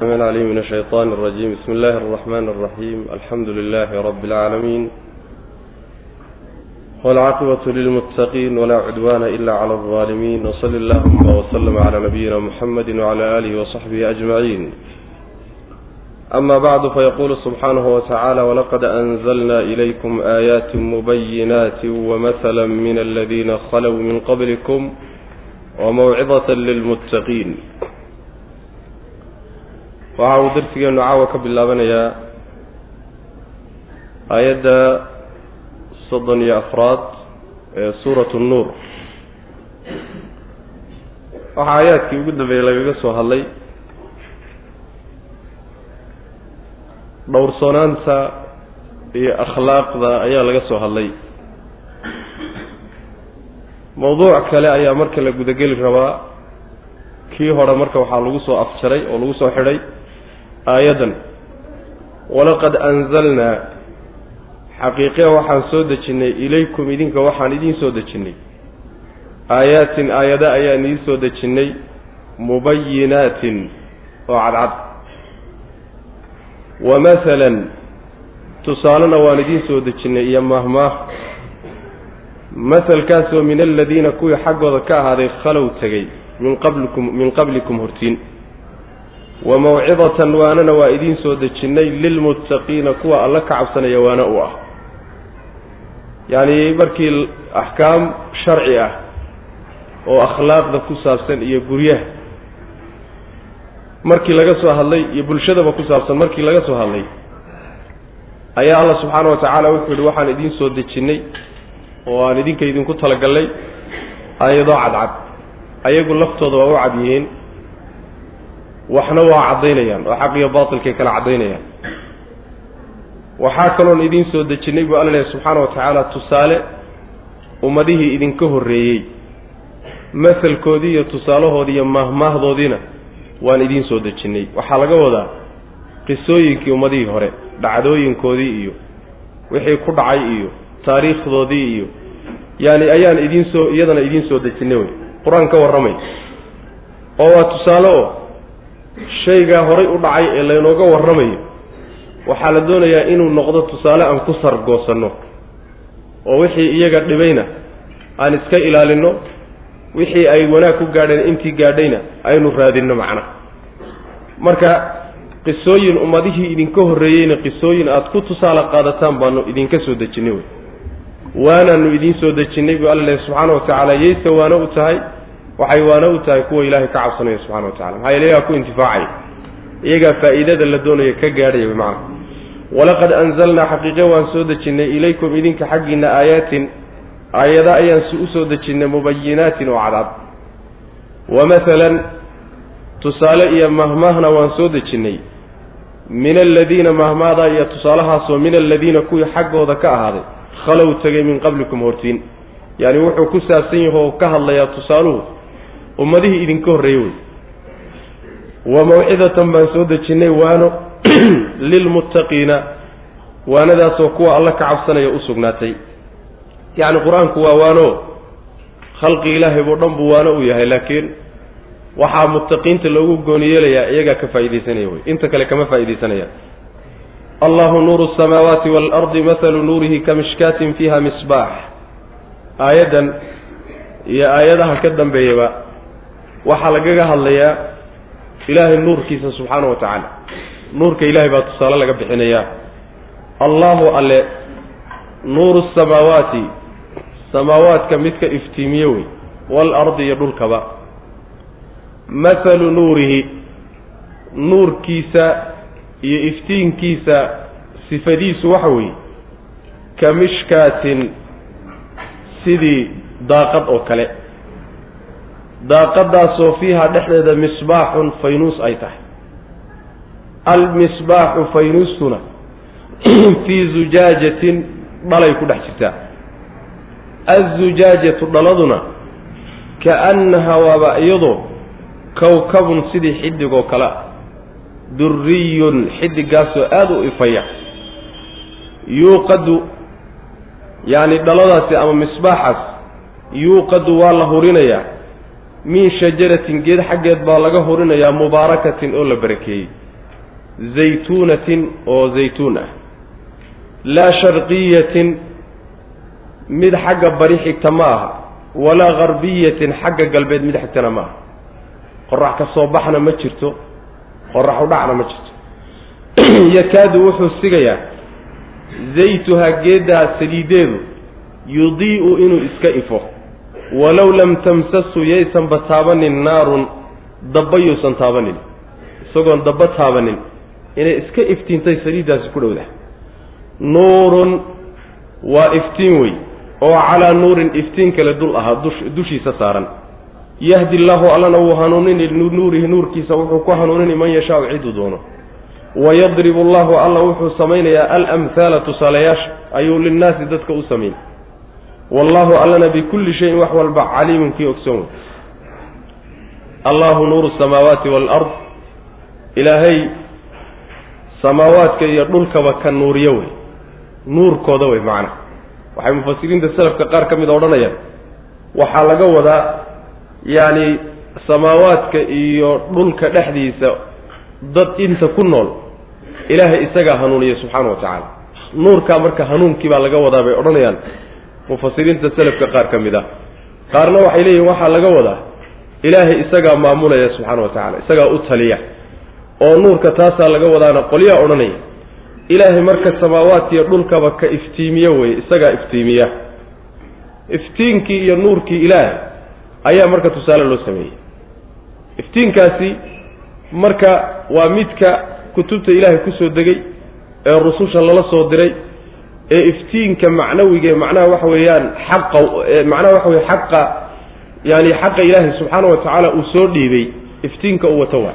السميع العليم من الشيطان الرجيم بسم الله الرحمن الرحيم الحمد لله رب العالمين والعاقبة للمتقين ولا عدوان إلا على الظالمين وصل اللهم وسلم على نبينا محمد وعلى آله وصحبه أجمعين أما بعد فيقول سبحانه وتعالى ولقد أنزلنا إليكم آيات مبينات ومثلا من الذين خلوا من قبلكم وموعظة للمتقين waxa uu darsigeenu caawa ka bilaabanayaa aayadda soddon iyo afraad ee suuratu nnuur waxaa aayaadkii ugu dambeeyey lagaga soo hadlay. Dhowrsoonaanta iyo akhlaaqda ayaa laga soo hadlay. Mawduuc kale ayaa marka la gudageli rabaa. Kii hore marka waxaa lagu soo afjaray oo lagu soo xidhay aayaddan walaqad anzalnaa xaqiiqe waxaan soo dejinnay ilaykum idinka waxaan idiin soo dejinnay aayaatin aayada ayaan idiin soo dejinnay mubayinaatin oo cadcad. Wa masalan tusaalena waan idiin soo dejinnay iyo mahmaah. Masalkaasoo min aladiina kuwii xaggooda ka ahaaday khalow tegey min qablikum min qablikum hortiin wa mawcidatan waanana waa idiin soo dejinnay lilmuttaqiina kuwa alla ka cabsanaya waana u ah. Yacni markii axkaam sharci ah oo akhlaaqda ku saabsan iyo guryaha markii laga soo hadlay iyo bulshadaba ku saabsan markii laga soo hadlay ayaa alla subxaana wa tacaala wuxuu yihi waxaan idiin soo dejinnay oo aan idinka idinku talagallay aayadoo cadcad ayagu laftooda waa u cad yihiin waxna waa caddaynayaan oo xaq iyo baatilkay kala caddaynayaan. Waxaa kaloon idiin soo dejinnay buu alla lehy subxaana wa tacaala tusaale ummadihii idinka horreeyey. Masalkoodii iyo tusaalahoodii iyo maahmaahdoodiina waan idiin soo dejinnay waxaa laga wadaa qisooyinkii ummadihii hore dhacdooyinkoodii iyo wixii ku dhacay iyo taariikhdoodii iyo yaani ayaan idiin soo iyadana idiin soo dejinnay wey. Qur'aan ka warramay. Oo waa tusaale oo shaygaa horay u dhacay ee laynooga warramayo waxaa la doonayaa inuu noqdo tusaale aan ku sargoosanno oo wixii iyaga dhibayna aan iska ilaalinno wixii ay wanaag ku gaadheen intii gaadhayna aynu raadinno macnaha marka qisooyin ummadihii idinka horreeyeyna qisooyin aada ku tusaale qaadataan baanu idinka soo dejinnay wey waanaanu idiin soo dejinnay buu alla lehy subxaana wa tacaala yayse waana u tahay waxay waana u tahay kuwa ilaahay ka cabsanaya subxana wa tacala maxaa yeele iyagaa ku intifaacaya iyagaa faa'iidada la doonaya ka gaadhaya wy macana walaqad anzalnaa xaqiiqe waan soo dejinnay ilaykum idinka xaggiinna aayaatin. Aayada ayaan u soo dejinnay mubayinaatin oo cadcad wa masalan tusaale iyo mahmaahna waan soo dejinnay min aladiina mahmaadaa iyo tusaalahaasoo min aladiina kuwii xaggooda ka ahaaday. Khalow tegay min qablikum hortiin. Yacni wuxuu ku saabsan yahi oo ka hadlayaa tusaaluhu ummadihii idinka horreeyey wey. Wa mawcidatan baan soo dejinnay waano lilmuttaqiina waanadaasoo kuwa alla ka cabsanaya u sugnaatay. Yacni qur'aanku waa waano khalqi ilaahay buu dhan buu waano u yahay laakiin waxaa muttaqiinta loogu gooni yeelayaa iyagaa ka faa'iidaysanaya wey. Inta kale kama faa'iidaysanayaan allahu nuuru asamaawaati waalardi mahalu nuurihi ka mishkaatin fiiha misbaax. Aayaddan iyo aayadaha ka dambeeyaba waxaa lagaga hadlayaa ilaahay nuurkiisa subxaana wa tacaala nuurka ilaahay baa tusaale laga bixinayaa. Allahu alle nuuru samaawaati samaawaadka midka iftiimiye wey waalardi iyo dhulkaba. Mathalu nuurihi nuurkiisa iyo iftiinkiisa sifadiisu waxa weeye ka mishkaatin sidii daaqad oo kale daaqadaasoo fiiha dhexdeeda misbaaxun faynuus ay tahay. Almisbaaxu faynuustuna fii zujaajatin dhalay ku dhex jirtaa azujaajatu dhaladuna kaannaha waaba iyadoo kowkabun sidii xidig oo kale duriyun xidigaasoo aada u ifaya. Yuuqadu yacni dhaladaasi ama misbaaxaas yuuqadu waa la hurinayaa min shajaratin geed xaggeed baa laga hurinayaa mubaarakatin oo la barakeeyey. Zaytuunatin oo zaytuun ah. Laa sharqiyatin mid xagga bari xigta ma aha. Walaa garbiyatin xagga galbeed mid xigtana ma aha. Qorax ka soo baxna ma jirto qorax u dhacna ma jirto. Yakaadu wuxuu sigayaa zaytuhaa geeddaa saliideedu yudii'u inuu iska ifo walow lam tamsasu yaysanba taabanin naarun dabba yuusan taabanin. Isagoon dabba taabanin. Inay iska iftiintay saliiddaasi ku dhowda. Nuurun waa iftiin wey oo calaa nuurin iftiin kale dul ahaa dushiisa saaran. Yahdi llaahu allana wuu hanuunini nuurihi nuurkiisa wuxuu ku hanuunini man yashaau ciduu doono. Wayadribu allahu alla wuxuu samaynayaa alamhaala tusaalayaasha ayuu linnaasi dadka u samayn wallahu allana bikulli shayin wax walba caliimun kii ogsoon. Wey allahu nuuru samaawaati waalard ilaahay samaawaadka iyo dhulkaba ka nuuriyo wey. Nuurkooda wey macana waxay mufasiriinta selafka qaar ka mid a odhanayaan. Waxaa laga wadaa yacni samaawaadka iyo dhulka dhexdiisa dad inta ku nool ilaahay isagaa hanuuniya subxaana wa tacaala. Nuurkaa marka hanuunkii baa laga wadaa bay odhanayaan mufasiriinta selafka qaar ka mid ah. Qaarna waxay leeyihiin waxaa laga wadaa ilaahay isagaa maamulaya subxaana wa tacala isagaa u taliya oo nuurka taasaa laga wadaana qolyaa odhanaya ilaahay marka samaawaadkiiyo dhulkaba ka iftiimiyo weye isagaa iftiimiya. Iftiinkii iyo nuurkii ilaahay ayaa marka tusaale loo sameeyey. Iftiinkaasi marka waa midka kutubta ilaahay ku soo degay ee rususha lala soo diray ee iftiinka macnawiga macnaha waxa weeyaan xaqa macnaha waxa weye xaqa yaani xaqa ilaahay subxaana wa tacaala uu soo dhiibay iftiinka uu wato waa.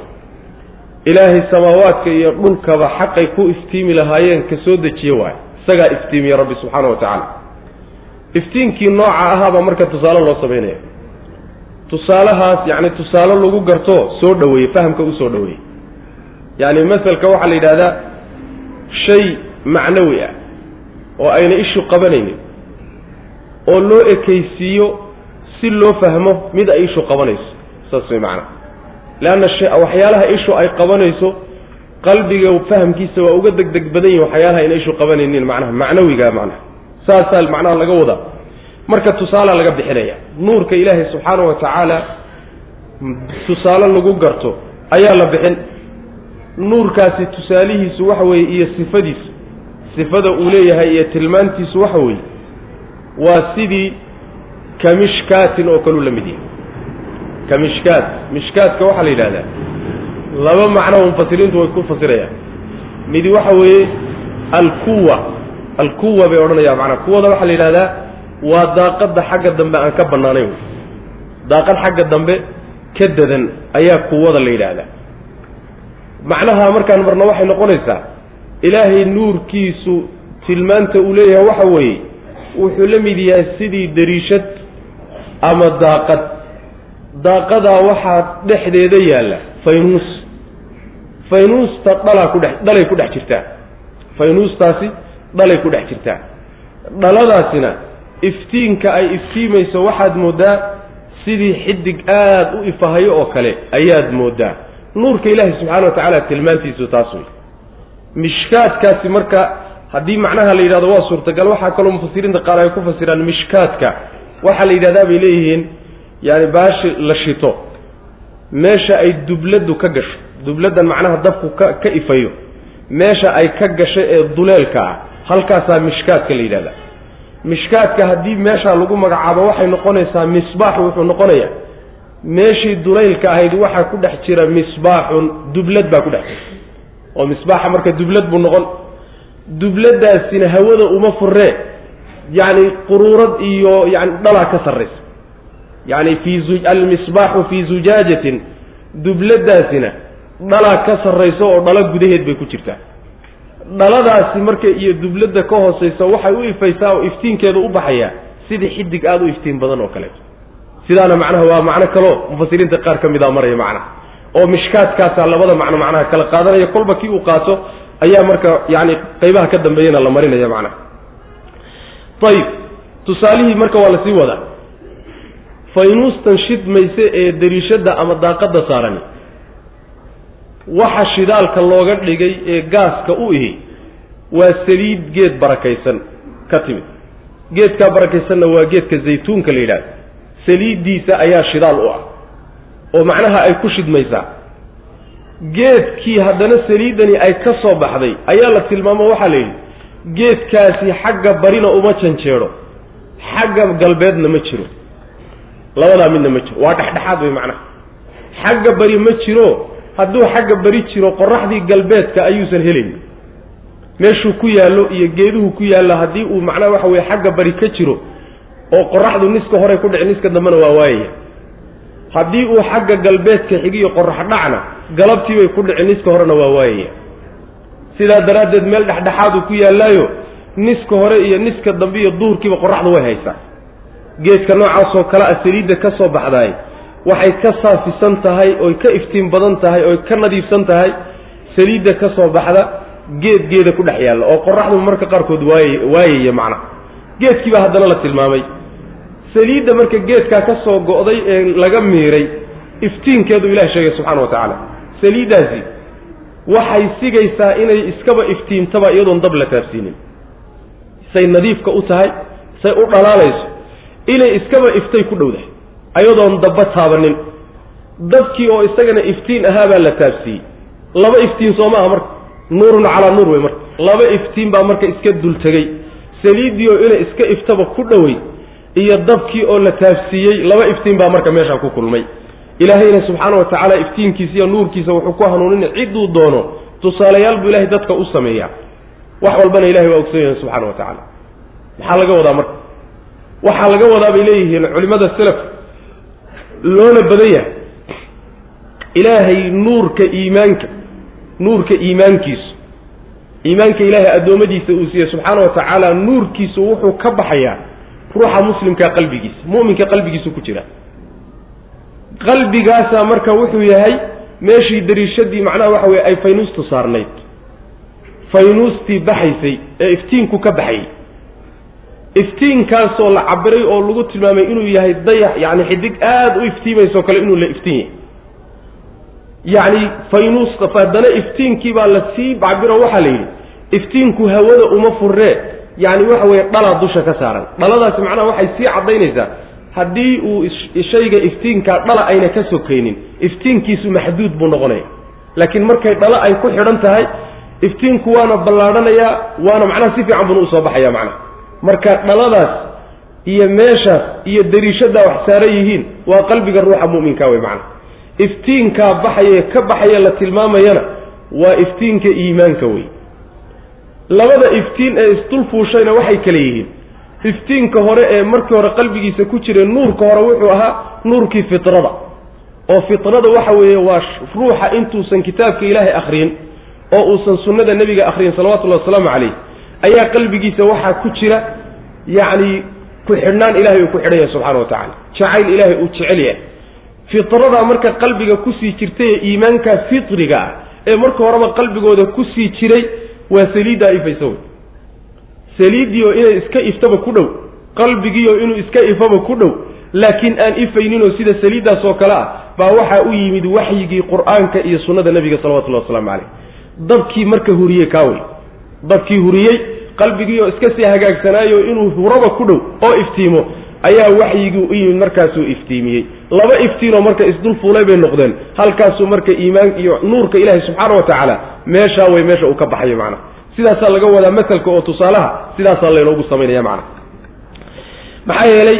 Ilaahay samaawaadka iyo dhulkaba xaqay ku iftiimi lahaayeen ka soo dejiye waay isagaa iftiimiye rabbi subxaana wa tacaala iftiinkii nooca ahaabaa marka tusaale loo samaynaya tusaalahaas yacni tusaale lagu garto soo dhoweeye fahamka u soo dhoweeye yacni masalka waxaa la yidhahdaa shay macnawi ah oo ayna ishu qabanaynin oo loo ekaysiiyo si loo fahmo mid ay ishu qabanayso saas way macnaha leanna waxyaalaha ishu ay qabanayso qalbiga fahamkiisa waa uga deg deg badan yihiin waxyaalaha ayna ishu qabanaynin macnaha macnawiga macnaha. Saasaa macnaha laga wadaa. Marka tusaala laga bixinaya nuurka ilaahay subxaana wa tacaala tusaale lagu garto ayaa la bixin. Nuurkaasi tusaalihiisu waxa weeye iyo sifadiisu sifada uu leeyahay iyo tilmaantiisu waxa weeye waa sidii kamishkaatin oo kaluu la mid yahay. Kamishkaat mishkaatka waxaa la yidhahdaa laba macno mufasiriintu way ku fasirayaan. Midi waxa weeye alkuwa alkuwa bay odhanayaan macnaa. Kuwada waxaa la yidhahdaa waa daaqadda xagga dambe aan ka bannaanayn daaqad xagga dambe ka dadan ayaa kuwada la yidhaahdaa macnaha markaan marna waxay noqonaysaa ilaahay nuurkiisu tilmaanta uu leeyahay waxa weeye wuxuu la mid yahay sidii dariishad ama daaqad. Daaqadaa waxaa dhexdeeda yaalla faynuus. Faynuusta dhalaa ku dhex dhalay ku dhex jirtaa. Faynuustaasi dhalay ku dhex jirtaa. Dhaladaasina iftiinka ay iftiimayso waxaad mooddaa sidii xidig aada u ifahayo oo kale ayaad mooddaa nuurka ilaahi subxaana wa tacaala tilmaantiisu taas wey mishkaadkaasi marka haddii macnaha la yidhahdo waa suurtagal waxaa kaloo mufasiriinta qaar ay ku fasiraan mishkaadka. Waxaa la yidhahdaa bay leeyihiin yaani baashi la shito meesha ay dubladdu ka gasho dubladdan macnaha dabku ka ka ifayo meesha ay ka gasho ee duleelka ah halkaasaa mishkaadka la yidhahdaa. Mishkaadka haddii meeshaa lagu magacaabo waxay noqonaysaa misbaax wuxuu noqonayaa meeshii dulaylka ahayd waxaa ku dhex jira misbaaxun dublad baa ku dhex jira oo misbaaxa marka dublad buu noqon. Dubladaasina hawada uma furree yacni quruurad iyo yani dhalaa ka sarraysa yacni fii almisbaaxu fii zujaajatin dubladaasina dhalaa ka sarrayso oo dhalo gudaheed bay ku jirtaa. Dhaladaasi marka iyo dubladda ka hoosaysa waxay u ifaysaa oo iftiinkeeda u baxayaa sidii xidig aada u iftiin badan oo kaleeto sidaana macnaha waa macno kaloo mufasiriinta qaar ka mida maraya macnaha oo mishkaadkaasaa labada macno macnaha kala qaadanaya kolba kii uu qaato ayaa marka yani qaybaha ka dambeeyana la marinaya macnaha. Ayib tusaalihii marka waa la sii wadaa. Faynuustan shidmayse ee dariishadda ama daaqadda saarani waxa shidaalka looga dhigay ee gaaska u ihi waa saliid geed barakaysan ka timid. Geedkaa barakaysanna waa geedka zaytuunka la yidhahdo saliiddiisa ayaa shidaal u ah oo macnaha ay ku shidmaysaa. Geedkii haddana saliiddani ay ka soo baxday ayaa la tilmaamo waxaa la yidhi geedkaasi xagga barina uma janjeedho xagga galbeedna ma jiro. Labadaa midna ma jiro waa dhexdhexaad wey macnaha. Xagga bari ma jiro hadduu xagga bari jiro qoraxdii galbeedka ayuusan helayn meeshuu ku yaallo iyo geeduhu ku yaallo haddii uu macnaha waxa weye xagga bari ka jiro oo qoraxdu niska hore ku dhici niska dambena waa waayaya haddii uu xagga galbeedka xigiyo qorax dhacna galabtiibay ku dhici niska horena waa waayaya sidaa daraaddeed meel dhexdhexaad uu ku yaallaayo niska hore iyo niska dambe iyo duhurkiiba qoraxdu way haysaa. Geedka noocaasoo kale a saliidda ka soo baxdaay waxay ka saafisan tahay oy ka iftiin badan tahay oy ka nadiifsan tahay saliidda ka soo baxda geed geeda ku dhex yaalla oo qoraxdu marka qaarkood waay waayaya macna. Geedkiibaa haddana la tilmaamay saliidda marka geedkaa ka soo go'day ee laga miiray iftiinkeedu ilahi sheegay subxana wa tacaala. Saliiddaasi waxay sigaysaa inay iskaba iftiimtaba iyadoon dab la taabsiinin. Say nadiifka u tahay say u dhalaalayso inay iskaba iftay ku dhowdahay ayadoon dabba taabanin. Dabkii oo isagana iftiin ahaabaa la taabsiiyey. Laba iftiin soo maaha marka. Nuurun calaa nuur wey marka. Laba iftiin baa marka iska dultegey saliiddii oo inay iska iftaba ku dhowey iyo dabkii oo la taabsiiyey laba iftiin baa marka meeshaa ku kulmay. Ilaahayna subxaana wa tacaala iftiinkiisa iyo nuurkiisa wuxuu ku hanuunin cidduu doono tusaalayaal buu ilahay dadka u sameeyaa wax walbana ilahay waa ogsan yahay subxana wa tacaala. Maxaa laga wadaa marka? Waxaa laga wadaa bay leeyihiin culimada selaf loona badan yahay. Ilaahay nuurka iimaanka nuurka iimaankiisu iimaanka ilaahay addoommadiisa uu siiyey subxaana wa tacaala nuurkiisu wuxuu ka baxayaa ruuxa muslimka qalbigiisa mu'minka qalbigiisu ku jira. Qalbigaasaa marka wuxuu yahay meeshii dariishadii macnaha waxa weye ay faynuustu saarnayd. Faynuustii baxaysay ee iftiinku ka baxayay iftiinkaasoo la cabiray oo lagu tilmaamay inuu yahay dayax yacni xidig aada u iftiimaysoo kale inuu la iftiin yahay. Yacni faynuus haddana iftiinkii baa la sii cabiro waxaa la yidhi iftiinku hawada uma furree yacni waxa weeye dhalaa dusha ka saaran. Dhaladaasi macnaha waxay sii caddaynaysaa. Haddii uu shayga iftiinkaa dhala ayna ka sokaynin iftiinkiisu maxduud buu noqonaya. Laakiin markay dhalo ay ku xidhan tahay iftiinku waana ballaadhanayaa waana macnaha si fiican buna u soo baxaya macnaha. Marka dhaladaas iyo meeshaas iyo dariishadaa wax saaran yihiin waa qalbiga ruuxa mu'minka wey macnaha. Iftiinkaa baxaye ka baxaya la tilmaamayana waa iftiinka iimaanka wey labada iftiin ee isdulfuushayna waxay kale yihiin. Iftiinka hore ee markii hore qalbigiisa ku jira nuurka hore wuxuu ahaa nuurkii fitrada. Oo fitrada waxa weeye waa ruuxa intuusan kitaabka ilaahay akhriyin oo uusan sunnada nebiga akhriyin salawatullahi wasalaamu calayh ayaa qalbigiisa waxaa ku jira yacni ku xidhnaan ilahay uu ku xidhan yahay subxana wa tacala jacayl ilaahay uu jecel yahay. Fitradaa marka qalbiga ku sii jirtay ee iimaanka fitriga ah ee marka horeba qalbigooda ku sii jiray waa saliiddaa ifaysa wey saliiddiioo inay iska iftaba ku dhow. Qalbigiioo inuu iska ifaba ku dhow. Laakiin aan ifayninoo sida saliiddaas oo kale ah baa waxaa u yimid waxyigii qur'aanka iyo sunnada nebiga salawatullahi wasalaamu caleyh dabkii marka huriyey kaawey dabkii huriyey qalbigiioo iska sii hagaagsanaayo inuu huraba ku dhow oo iftiimo ayaa waxyigii u yimid markaasuu iftiimiyey laba iftiinoo marka isdul fuulay bay noqdeen. Halkaasuu marka iimaan iyo nuurka ilaahay subxaana wa tacaala meeshaa way meesha uu ka baxayo macnaha sidaasaa laga wadaa masalka oo tusaalaha sidaasaa laynoogu samaynaya macnaha maxaa yeelay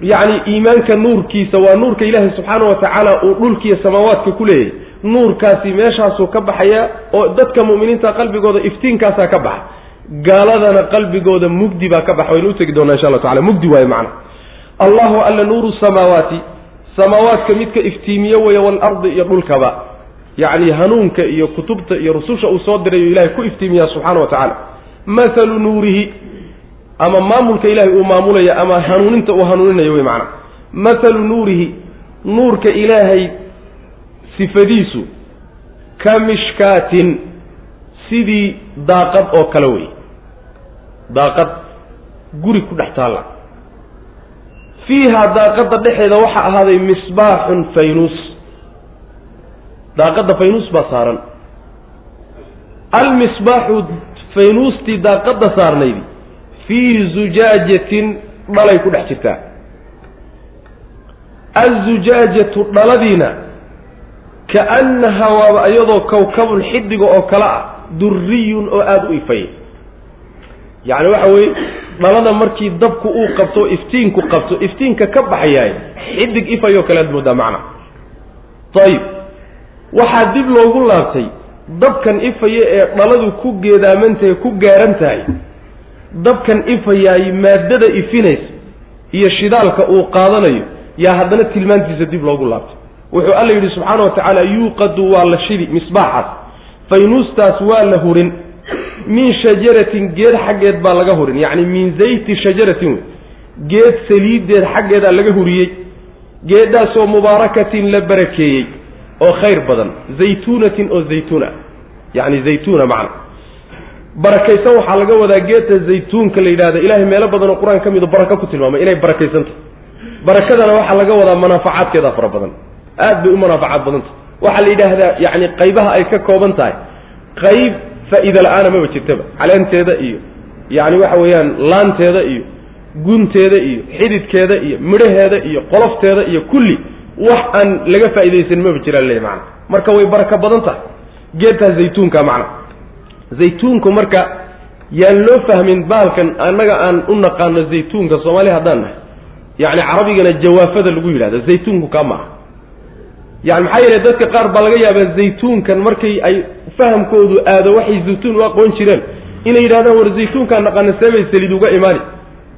yacni iimaanka nuurkiisa waa nuurka ilaahay subxaana wa tacaala uu dhulkiiyo samaawaadka ku leeyahay nuurkaasi meeshaasuu ka baxaya oo dadka mu'miniinta qalbigooda iftiinkaasaa ka baxa. Gaaladana qalbigooda mugdi baa ka baxa waynu utegi doonaa insha alla tacala mugdi waayo macna. Allahu alla nuuru samaawaati samaawaadka midka iftiimiye weeye waalardi iyo dhulkaba. Yacni hanuunka iyo kutubta iyo rususha uu soo dirayo ilahay ku iftiimiyaa subxaana wa tacaala. Mathalu nuurihi ama maamulka ilahay uu maamulaya ama hanuuninta uu hanuuninayo wey macana mathalu nuurihi nuurka ilaahay sifadiisu ka mishkaatin sidii daaqad oo kale wey daaqad guri ku dhex taalla fiihaa daaqadda dhexeeda waxaa ahaaday misbaaxun faynuus daaqadda faynuus baa saaran. Almisbaaxu faynuustii daaqadda saarnaydi. Fii zujaajatin dhalay ku dhex jirtaa. Azujaajatu dhaladiina kaannahaa waaba iyadoo kawkabun xidiga oo kale ah duriyun oo aada u ifaya yacni waxa weeye dhalada markii dabku uu qabto iftiinku qabto iftiinka ka baxayaay xidig ifayoo kale aad moodaa macna. Ayib waxaa dib loogu laabtay dabkan ifaya ee dhaladu ku geedaamantahay ku gaaran tahay dabkan ifayaay maaddada ifinaysa iyo shidaalka uu qaadanayo yaa haddana tilmaantiisa dib loogu laabtay. Wuxuu alla yidhi subxaana wa tacaala yuuqadu waa la shidi misbaaxaas faynuustaas waa la hurin min shajaratin geed xaggeed baa laga hurin. Yacni min zayti shajaratin wey. Geed saliideed xaggeedaa laga huriyey. Geedhaasoo mubaarakatin la barakeeyey oo khayr badan. Zaytuunatin oo zaytuun ah yacni zaytuuna macna. Barakaysan waxaa laga wadaa geedta zaytuunka la yidhahda ilahay meelo badan oo qur'aan ka mido barako ku tilmaamay. Inay barakaysantahy barakadana waxaa laga wadaa manaafacaadkeeda fara badan. Aad bay u manaafacaad badanta waxaa la yidhaahdaa yacni qaybaha ay ka kooban tahay. Qayb faa-iida la'aana maba jirtaba caleenteeda iyo yacni waxa weeyaan laanteeda iyo gunteeda iyo xididkeeda iyo midhaheeda iyo qolofteeda iyo kulli wax aan laga faaidaysan maba jiraan le maana marka way baraka badan tahay. Geedtaas zaytuunka macna. Zaytuunku marka yaan loo fahmin baalkan annaga aan u naqaano zaytuunka soomaali haddaan nahay. Yacni carabigana jawaafada lagu yidhahda zaytuunku kaa maaha yani maxaa yeele dadka qaar baa laga yaabaa zaytuunkan markay ay fahamkoodu aado waxay zaytuun u aqoon jireen. Inay yidhahdaan war zaytuunkaan naqaana seebay saliid uga imaani.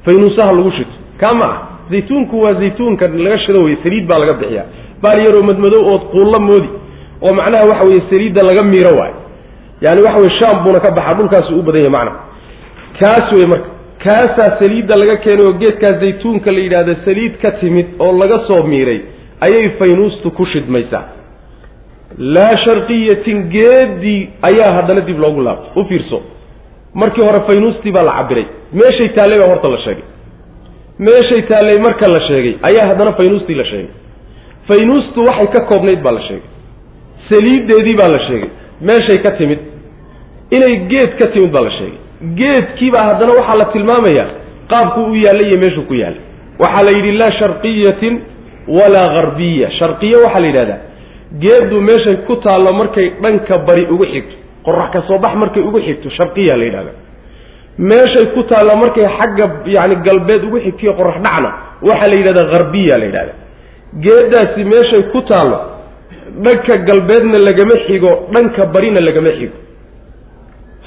Faynuusaha lagu shito. Kaa ma ah zaytuunku waa zaytuunkan laga shido wey saliid baa laga bixiyaa. Baal yaroo madmadow ood quulla moodi. Oo macnaha waxa weye saliidda laga miiro waayo yani waxa weye shaam buuna ka baxaa dhulkaasu u badan yahay macnaha kaas wey marka. Kaasaa saliidda laga keenay oo geedkaa zaytuunka la yidhahda saliid ka timid oo laga soo miiray ayay faynuustu ku shidmaysaa laa sharqiyatin geedii ayaa haddana dib loogu laabtay u fiirso. Markii hore faynuustii baa la cabiray meeshay taallay baa horta la sheegay. Meeshay taallay marka la sheegay ayaa haddana faynuustii la sheegay. Faynuustu waxay ka koobnayd baa la sheegay. Saliiddeedii baa la sheegay. Meeshay ka timid. Inay geed ka timid baa la sheegay. Geedkiibaa haddana waxaa la tilmaamayaa qaabku u yaallay iyo meeshuu ku yaallay. Waxaa la yidhi laa sharqiyatin walaa harbiya sharqiye waxaa la yidhahdaa geeddu meeshay ku taallo markay dhanka bari ugu xigto qorax ka soo bax markay ugu xigto sharqiya la yidhahda. Meeshay ku taallo markay xagga yani galbeed ugu xigtiyo qorax dhacna waxaa la yidhahdaa harbiya la yidhahda. Geeddaasi meeshay ku taallo dhanka galbeedna lagama xigo dhanka barina lagama xigo.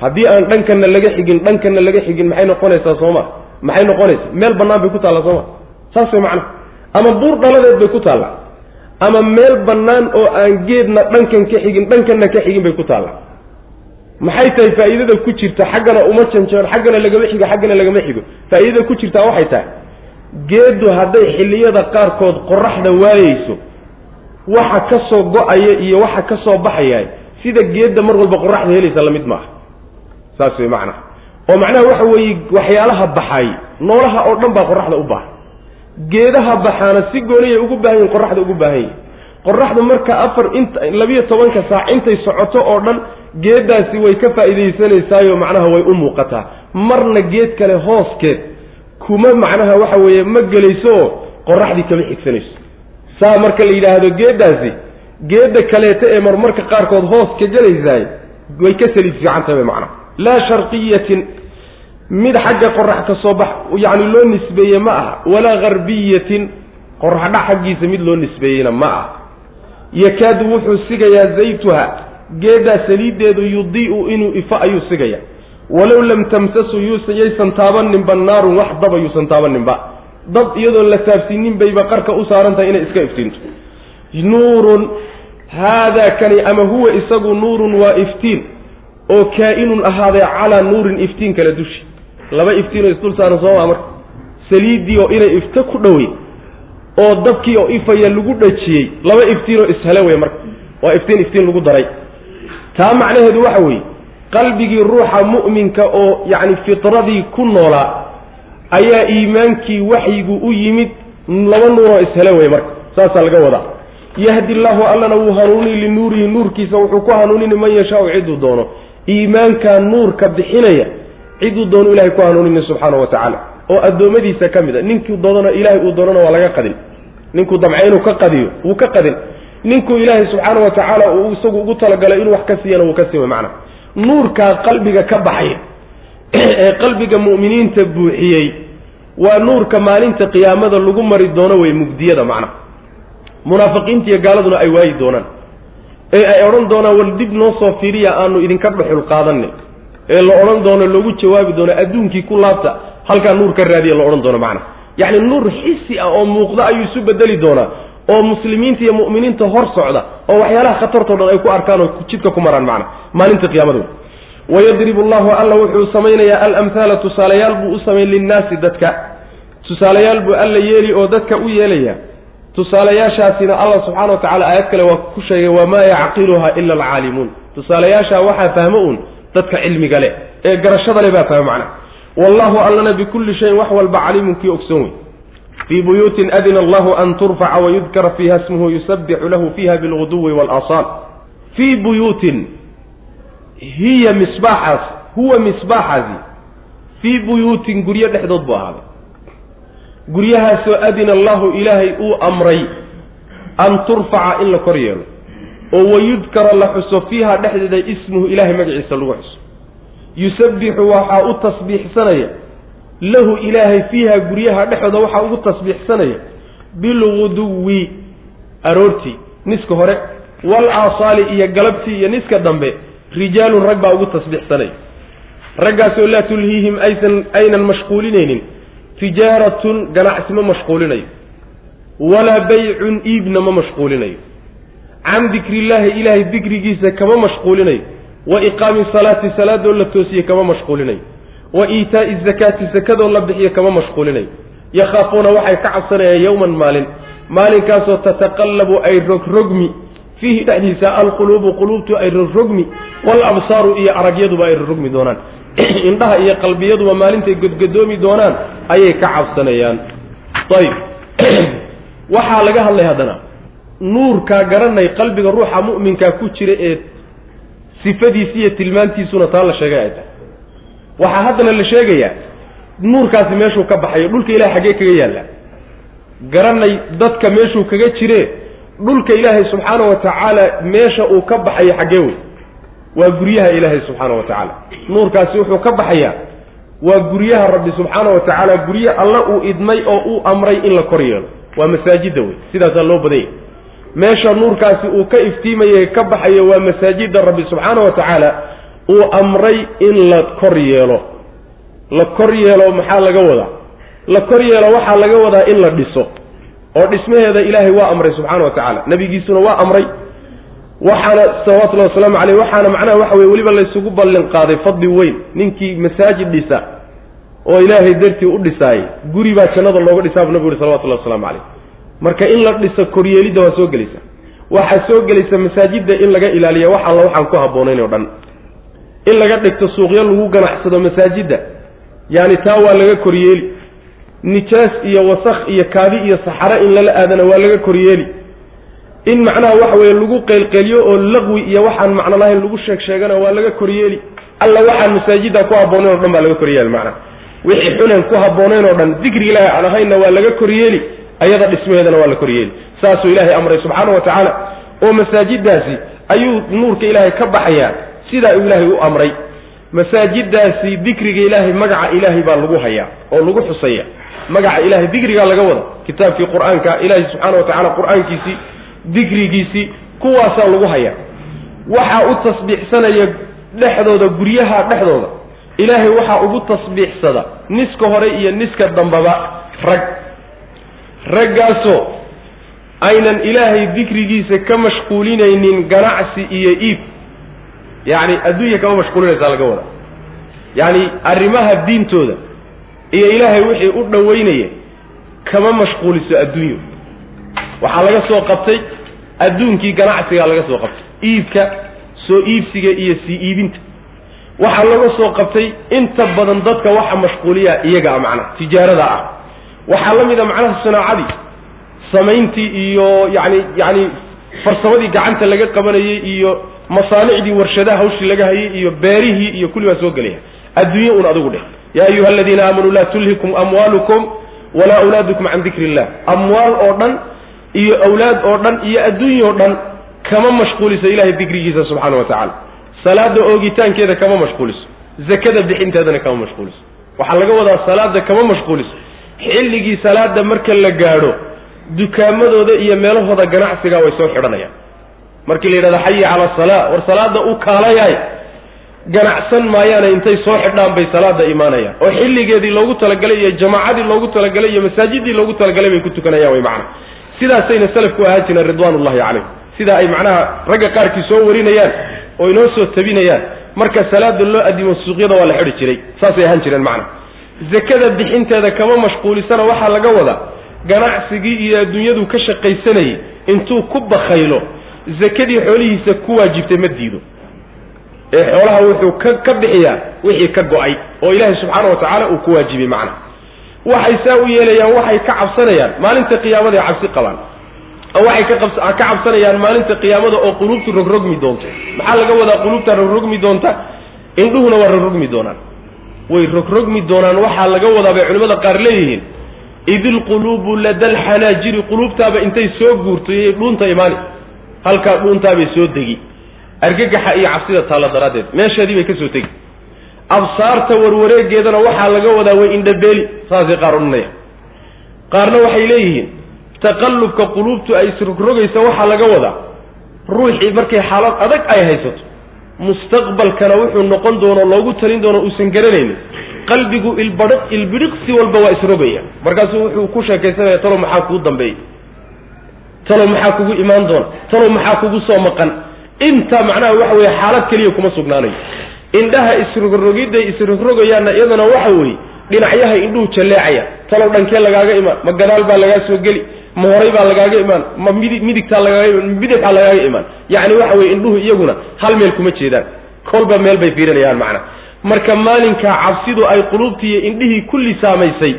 Haddii aan dhankana laga xigin dhankana laga xigin maxay noqonaysaa sooma maxay noqonaysaa? Meel bannaan bay ku taallaa sooma saas way macnaha ama buur dhaladeed bay ku taallaa ama meel bannaan oo aan geedna dhankan ka xigin dhankanna ka xigin bay ku taallaa maxay tahay faa'iidada ku jirta xaggana uma janjeero xaggana lagama xigo xaggana lagama xigo. Faa'iidada ku jirtaa waxay tahay geeddu hadday xilliyada qaarkood qoraxda waayeyso waxa ka soo go'aya iyo waxa ka soo baxaya sida geedda mar walba qoraxda helaysa la mid maaha. Saas wey macnaha. Oo macnaha waxa weeye waxyaalaha baxay noolaha oo dhan baa qoraxda u baahan geedaha baxaana si gooniyay ugu baahan yihiin qoraxda ugu baahan yihiin qoraxdu marka afar int labiyo tobanka saac intay socoto oo dhan geeddaasi way ka faa'iidaysanaysaayo macnaha way u muuqataa. Marna geed kale hooskeed kuma macnaha waxa weeye ma gelayso oo qoraxdii kama xigsanayso saa marka la yidhaahdo geeddaasi geedda kaleeta ee marmarka qaarkood hoos ka gelaysaay way ka saliid fiican tahay macnaha. Laa sharqiyatin mid xagga qorax ka soo bax yacni loo nisbeeye ma aha. Walaa harbiyatin qoraxdha xaggiisa mid loo nisbeeyeyna ma aha. Yakaadu wuxuu sigayaa zaytuha geeddaa saliiddeedu yudii'u inuu ifo ayuu sigaya walow lam tamsasu yuusa yaysan taabaninba naarun wax daba yuusan taabaninba dab iyadoon la taabsiinin bayba qarka u saaran tahay inay iska iftiinto. Nuurun haadaa kani ama huwa isagu nuurun waa iftiin oo kaa-inun ahaaday calaa nuurin iftiin kale dushi laba iftiinoo isdul saaran sooma marka saliiddii oo inay ifto ku dhowey oo dabkii oo ifaya lagu dhajiyey laba iftiinoo ishele wey marka. Waa iftiin iftiin lagu daray. Taa macnaheedu waxa weeye qalbigii ruuxa mu'minka oo yacni fitradii ku noolaa ayaa iimaankii waxyigu u yimid laba nuuroo ishele wey marka. Saasaa laga wadaa. Yahdi llaahu allana wuu hanuuni linuurihi nuurkiisa wuxuu ku hanuunini man yashaau ciduu doono. Iimaankaa nuurka bixinaya ciduu doono ilahay ku hanuunini subxaanahu wa tacaala oo addoommadiisa ka mid a ninkuu doonana ilahay uu doonana waa laga qadin. Ninkuu damca inuu ka qadiyo wuu ka qadin. Ninkuu ilaahay subxaana wa tacaala uu isagu ugu talagalay inuu wax ka siiyana wuu ka siima macna nuurkaa qalbiga ka baxay ee qalbiga mu'miniinta buuxiyey waa nuurka maalinta qiyaamada lagu mari doono wey mugdiyada macna munaafiqiinta iyo gaaladuna ay waayi doonaan. Ee ay odhan doonaan wal dib noo soo fiiriya aanu idinka dhuxul qaadanay ee la odhan doono loogu jawaabi doono adduunkii ku laabta halkaa nuur ka raadiya la odhan doono macna. Yacni nuur xisi ah oo muuqda ayuu isu bedeli doonaa oo muslimiinta iyo mu'miniinta hor socda oo waxyaalaha khatartoo dhan ay ku arkaan oo jidka ku maraan macna maalinta qiyaamada wayadribu allahu alla wuxuu samaynayaa alamhaala tusaalayaal buu u samayn linnaasi dadka. Tusaalayaal buu alla yeeli oo dadka u yeelaya. Tusaalayaashaasina allah subxana wa tacala aayad kale waa ku sheegay wamaa yacqiluha ila alcaalimuun. Tusaalayaashaa waxaa fahmo uun dadka cilmiga leh ee garashada leh baa fahmo macna. Wallahu allana bikulli shayin wax walba caliimun kii ogsoon wey fii buyuutin adina allahu an turfaca wayudkara fiiha smuhu yusabixu lahu fiiha bilguduwi waalasaal fii buyuutin hiya misbaaxaas huwa misbaaxaasi fii buyuutin guryo dhexdood buu ahaaday. Guryahaasoo adina allahu ilaahay uu amray an turfaca in la kor yeelo oo wayudkara la xuso fiiha dhexdeeda ismuhu ilaahay magaciisa lagu xuso. Yusabbixu waxaa u tasbiixsanaya lahu ilaahay fiiha guryaha dhexdooda waxaa ugu tasbiixsanaya bilguduwi aroortii niska hore wal aasaali iyo galabtii iyo niska dambe rijaalun rag baa ugu tasbiixsanaya. Raggaasoo laa tulhiihim aysan aynan mashquulinaynin tijaaratun ganacsi ma mashquulinayo walaa baycun iibna ma mashquulinayo can dikriillaahi ilaahay dikrigiisa kama mashquulinayo wa iqaami salaati salaadoo la toosiye kama mashquulinayo wa iitaa'i zakaati sakadoo la bixiyo kama mashquulinayo yakhaafuuna waxay ka cabsanayaan yowman maalin. Maalinkaasoo tataqallabu ay rogrogmi. Fiihi dhexdiisa alquluubu quluubtu ay rogrogmi. Waalabsaaru iyo aragyaduba ay rogrogmi doonaan. Indhaha iyo qalbiyaduba maalintay godgodoomi doonaan ayay ka cabsanayaan. Ayib. Waxaa laga hadlay haddana nuurkaa garanay qalbiga ruuxa mu'minkaa ku jira ee sifadiisi iyo tilmaantiisuna taa la sheegay ay tahay waxaa haddana la sheegayaa nuurkaasi meeshuu ka baxayo dhulka ilahay xaggee kaga yaalla garanay dadka meeshuu kaga jire dhulka ilaahay subxaana wa tacaala meesha uu ka baxayo xaggee wey. Waa guryaha ilaahay subxaana wa tacaala nuurkaasi wuxuu ka baxayaa waa guryaha rabbi subxaana wa tacaala gurye alla uu idmay oo uu amray in la kor yeelo. Waa masaajidda wey sidaasaa loo badanya meesha nuurkaasi uu ka iftiimaye ka baxayo waa masaajidda rabbi subxaana wa tacaala uu amray in la kor yeelo. La kor yeelo maxaa laga wadaa? La kor yeelo waxaa laga wadaa in la dhiso oo dhismaheeda ilaahay waa amray subxaana wa tacaala. Nabigiisuna waa amray waxaana salawatullahi wasalaamu caleyh waxaana macnaha waxa weye weliba laysugu ballin qaaday fadli weyn. Ninkii masaajid dhisa oo ilaahay dartii u dhisaayay guri baa jannada looga dhisaa bu nabigu yuri salawatullahi waslamu caleyh marka in la dhiso koryeelidda waa soo gelaysa. Waxaa soo gelaysa masaajidda in laga ilaaliya wax alla waxaan ku habboonayn oo dhan. In laga dhigto suuqyo lagu ganacsado masaajidda yaani taa waa laga koryeeli. Nijaas iyo wasakh iyo kaadi iyo saxare in lala aadana waa laga koryeeli. In macnaha waxa weye lagu qeylqeeliyo oo laqwi iyo waxaan macno lahayn lagu sheeg sheegana waa laga koryeeli. Alla waxaan masaajidda ku habboonayn o dhan baa laga koryeeli macnaha wixii xunan ku habboonayn oo dhan dikri ilaahi aan ahaynna waa laga koryeeli ayada dhismaheedana waa la koryeeli saasuu ilaahay amray subxaana wa tacaala. Oo masaajiddaasi ayuu nuurka ilaahay ka baxayaa sidaa uu ilaahay u amray. Masaajiddaasi dikriga ilaahay magaca ilaahay baa lagu hayaa oo lagu xusaya. Magaca ilahay dikrigaa laga wada kitaabkii qur'aanka ilaahay subxaana wa tacala qur'aankiisii dikrigiisii kuwaasaa lagu hayaa. Waxaa u tasbiixsanaya dhexdooda guryaha dhexdooda ilaahay waxaa ugu tasbiixsada niska hore iyo niska dambaba rag raggaasoo aynan ilaahay dikrigiisa ka mashquulinaynin ganacsi iyo iib. Yacni adduunya kama mashquulinaysaa laga wada yacni arrimaha diintooda iyo ilaahay wixii u dhoweynaya kama mashquuliso adduunyo. Waxaa laga soo qabtay adduunkii ganacsigaa laga soo qabtay. Iibka soo iibsiga iyo sii iibinta. Waxaa laga soo qabtay inta badan dadka waxa mashquuliya iyaga ah macnaha tijaarada ah waxaa la mid a macnaha sanaacadii samayntii iyo yani yani farsamadii gacanta laga qabanayay iyo masaanicdii warshadaha hawshii laga hayay iyo beerihii iyo kulli baa soo gelaya. Adduunye un adigu dheh yaa ayuha aladiina aamanuu laa tulhikum amwaalukum walaa awlaadukum can dikri illah amwaal oo dhan iyo awlaad oo dhan iyo adduunya oo dhan kama mashquuliso ilahay dikrigiisa subxaana wa tacaala. Salaada oogitaankeeda kama mashquuliso. Zakada bixinteedana kama mashquuliso. Waxaa laga wadaa salaada kama mashquuliso xilligii salaada marka la gaadho dukaamadooda iyo meelahooda ganacsiga way soo xidhanayaan. Markii la yidhahdo xayi cala salaa war salaada u kaalayaay ganacsan maayaana intay soo xidhaan bay salaada imaanayaan. Oo xilligeedii loogu talagalay iyo jamaacadii loogu talagalay iyo masaajidii loogu talagalay bay ku tukanayaan way macana sidaasayna salafku ahaan jireen ridwaanullahi calayh sida ay macnaha ragga qaarkii soo warinayaan oo inoo soo tabinayaan marka salaada loo adimo suuqyada waa la xidhi jiray. Saasay ahaan jireen macna zakada bixinteeda kama mashquulisana waxaa laga wadaa ganacsigii iyo adduunyadu ka shaqaysanayay intuu ku bakaylo zakadii xoolihiisa ku waajibtay ma diido. Ee xoolaha wuxuu ka ka bixiyaa wixii ka go'ay oo ilaahay subxaana wa tacaala uu ku waajibay macna. Waxay saa u yeelayaan waxay ka cabsanayaan maalinta qiyaamada cabsi qabaan. Oo waxay ka cabsanayaan maalinta qiyaamada oo quluubtu rogrogmi doonto. Maxaa laga wadaa quluubta rogrogmi doonta? Indhuhuna waa rogrogmi doonaan way rogrogmi doonaan waxaa laga wadaa bay culimada qaar leeyihiin idilquluubu lada alxanaajiri quluubtaaba intay soo guurto iyay dhuunta imaani halkaa dhuuntaabay soo degi. Argagaxa iyo cabsida taalla daraaddeed meesheedii bay ka soo tegi. Absaarta warwareegeedana waxaa laga wadaa way indhabeeli saasay qaar odhanaya. Qaarna waxay leeyihiin taqallubka quluubtu ay isrogrogaysa waxaa laga wadaa ruuxii markay xaalad adag ay haysato mustaqbalkana wuxuu noqon doono loogu talin doono uusan garanaynin. Qalbigu ilbadh ilbidhiqsi walba waa isrogaya markaasuu wuxuu ku sheekaysanaya talow maxaa kuu dambeeyey talow maxaa kugu imaan doona talow maxaa kugu soo maqan? Inta macnaha waxa weeye xaalad keliya kuma sugnaanayo indhaha isrogrogidday isrogrogayaanna iyadana waxa weeye dhinacyaha indhuhu jalleecaya. Talow dhankee lagaaga imaan ma gadaal baa lagaa soo geli ma horay baa lagaaga imaan ma midi midigtaa lagaaga imaan ma bidixaa lagaaga imaan. Yacni waxa weye indhuhu iyaguna hal meel kuma jeedaan. Kolba meel bay fiirinayaan macna. Marka maalinkaa cabsidu ay quluubtii iyo indhihii kulli saamaysay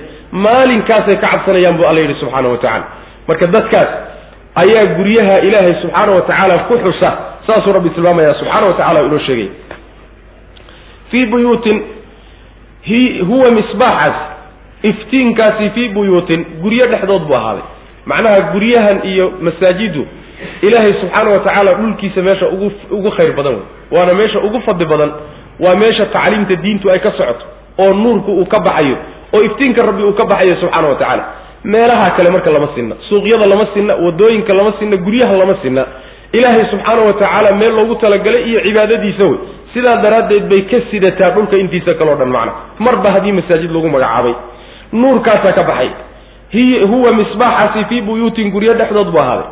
maalinkaasay ka cabsanayaan buu alla yidhi subxaana wa tacala marka dadkaas ayaa guryaha ilaahay subxaana wa tacaala ku xusa saasuu rabbi tilmaamaya subxaana wa tacala inoo sheegay. Fii buyuutin huwa misbaaxaas iftiinkaasi fii buyuutin guryo dhexdood buu ahaaday macnaha guryahan iyo masaajidu ilaahay subxaana wa tacaala dhulkiisa meesha ugu ugu khayr badan wey. Waana meesha ugu fadli badan waa meesha tacliimta diintu ay ka socoto oo nuurku uu ka baxayo oo iftiinka rabbi uu ka baxayo subxaana wa tacaala. Meelaha kale marka lama sinna suuqyada lama sinna waddooyinka lama sinna guryaha lama sinna. Ilaahay subxaana wa tacaala meel loogu talagalay iyo cibaadadiisa wey. Sidaa daraaddeed bay ka sidataa dhulka intiisa kaleo dhan macna. Marba haddii masaajid lagu magacaabay nuurkaasaa ka baxay hiy huwa misbaaxaasi fii buyuutin guryo dhexdood buu ahaaday.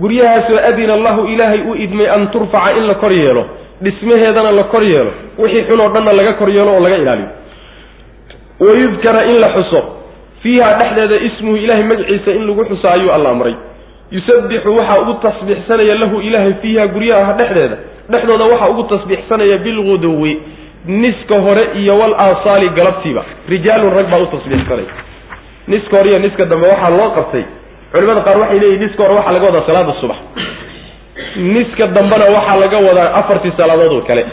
Guryahaasoo adina allahu ilaahay u idmay an turfaca in la kor yeelo dhismaheedana la kor yeelo wixii xun oo dhanna laga kor yeelo oo laga ilaaliyo. Wayudkara in la xuso fiiha dhexdeeda ismuhu ilahay magaciisa in lagu xuso ayuu alla amray. Yusabbixu waxaa ugu tasbiixsanaya lahu ilaahay fiiha guryaha dhexdeeda dhexdooda waxaa ugu tasbiixsanaya bilguduwi niska hore iyo wal aasaali galabtiiba. Rijaalun rag baa u tasbiixsanaya niska hore iyo niska dambe waxaa loo qabtay. Culimada qaar waxay leeyihiin niska hore waxaa laga wadaa salaada subax. Niska dambena waxaa laga wadaa afartii salaadood oo kale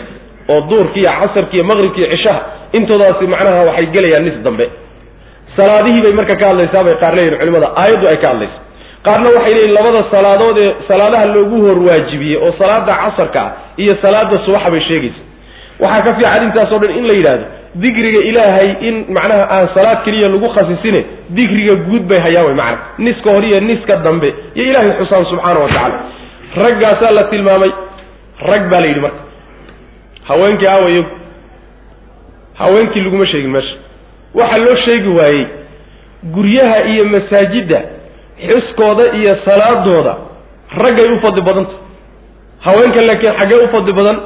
oo duurki iyo casarki iyo maqribki iyo cishaha intoodaasi macnaha waxay gelayaan nis dambe. Salaadihii bay marka ka hadlaysaa bay qaar leeyihiin culimada. Aayaddu ay ka hadlaysa qaarna waxay leeyihiin labada salaadood ee salaadaha loogu hor waajibiyey oo salaada casarka ah iyo salaada subaxa bay sheegaysa. Waxaa ka fiican intaasoo dhan in la yidhaahdo dikriga ilaahay in macnaha aan salaad keliya lagu khasisine dikriga guud bay hayaan way macana niska hore iyo niska dambe. Iyo ilaahay xusaan subxaana wa tacaala. Raggaasaa la tilmaamay. Rag baa la yidhi marka. Haweenkii aawa iyagu. Haweenkii laguma sheegin meesha. Waxaa loo sheegi waayey guryaha iyo masaajidda xuskooda iyo salaadooda raggay u fadli badanta. Haweenka laakiin xaggee u fadli badan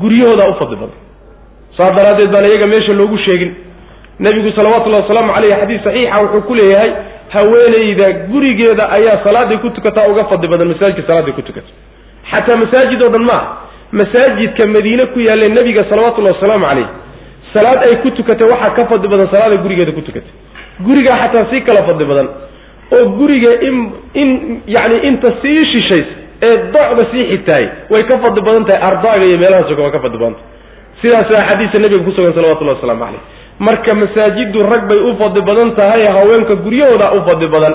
guryahoodaa u fadli badan saas daraaddeed baan iyaga meesha loogu sheegin. Nebigu salawatullahi wasalaamu caleyh xadiis saxiixa wuxuu ku leeyahay haweenayda gurigeeda ayaa salaaday ku tukataa uga fadli badan masaajidka salaaday ku tukata. Xataa masaajid oo dhan maaha masaajidka madiine ku yaalle nebiga salawatullahi wasalaamu caleyh salaad ay ku tukatay waxaa ka fadli badan salaaday gurigeeda ku tukatay. Gurigaa xataa si kala fadli badan oo guriga in in yacni inta sii shishays ee docda sii xigtahay way ka fadli badan tahay ardaaga iyo meelaha soga waa ka fadli badan tahay sidaasa axaadiisa nabiga ku sugan salawatullahi wasalaamu caleyh marka masaajiddu rag bay u fadli badan tahay haweenka guryahooda u fadli badan.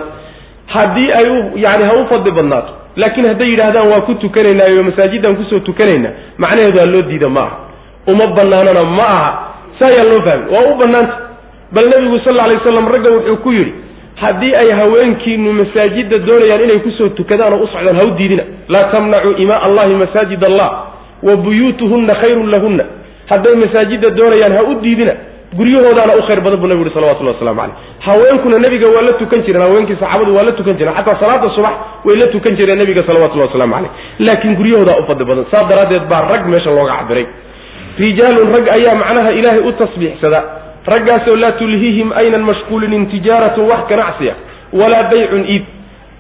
Haddii ay u yani ha u fadli badnaato. Laakiin hadday yidhaahdaan waa ku tukanaynaayo masaajidaan ku soo tukanayna macnaheedu waa loo diida ma aha. Uma banaanana ma aha. Saa ayaa loo fahmay. Waa u banaanta bal nebigu sal alay waslam ragga wuxuu ku yidhi haddii ay haweenkiinu masaajida doonayaan inay ku soo tukadaan oo u socdaan ha u diidina. Laa tamnacuu imaa allahi masaajid allah wa buyuutuhunna khayrun lahunna hadday masaajida doonayaan ha u diidina guryahoodaana u khayr badan buu nabigu yuri salawatullah waslamu caleyh haweenkuna nebiga waa la tukan jireen haweenkii saxaabadu waa la tukan jireen xataa salaada subax way la tukan jireen nebiga salawatullahi waslamu caleyh laakiin guryahoodaa u fadli badan saas daraaddeed baa rag meesha looga cabiray rijaalun rag ayaa macnaha ilaahay u tasbiixsada. Raggaasoo laa tulhiihim aynan mashquulinin tijaaratun wax ganacsiya walaa baycun iib.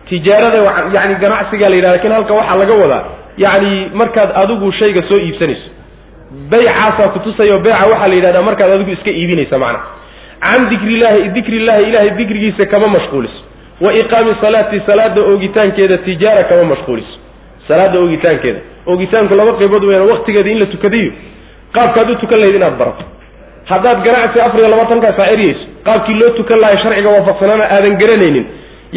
Tijaarada yani ganacsigaa la yidhahda laakiin halka waxaa laga wadaa yacni markaad adigu shayga soo iibsanayso baycaasaa kutusayo beyca waxaa la yidhahdaa markaad adigu iska iibinaysa macnaha can dikrillahi dikrillahi ilahay dikrigiisa kama mashquuliso. Wa iqaami salaati salaada oogitaankeeda tijaara kama mashquuliso. Salaada oogitaankeeda. Oogitaanku laba qaybood weyaan waktigeeda in la tukadiyo. Qaabkaad u tukan lahayd inaad barato. Haddaad ganacsi afar iyo labaatankaa saa eryayso qaabkii loo tukan lahay sharciga waafaqsanaana aadan garanaynin.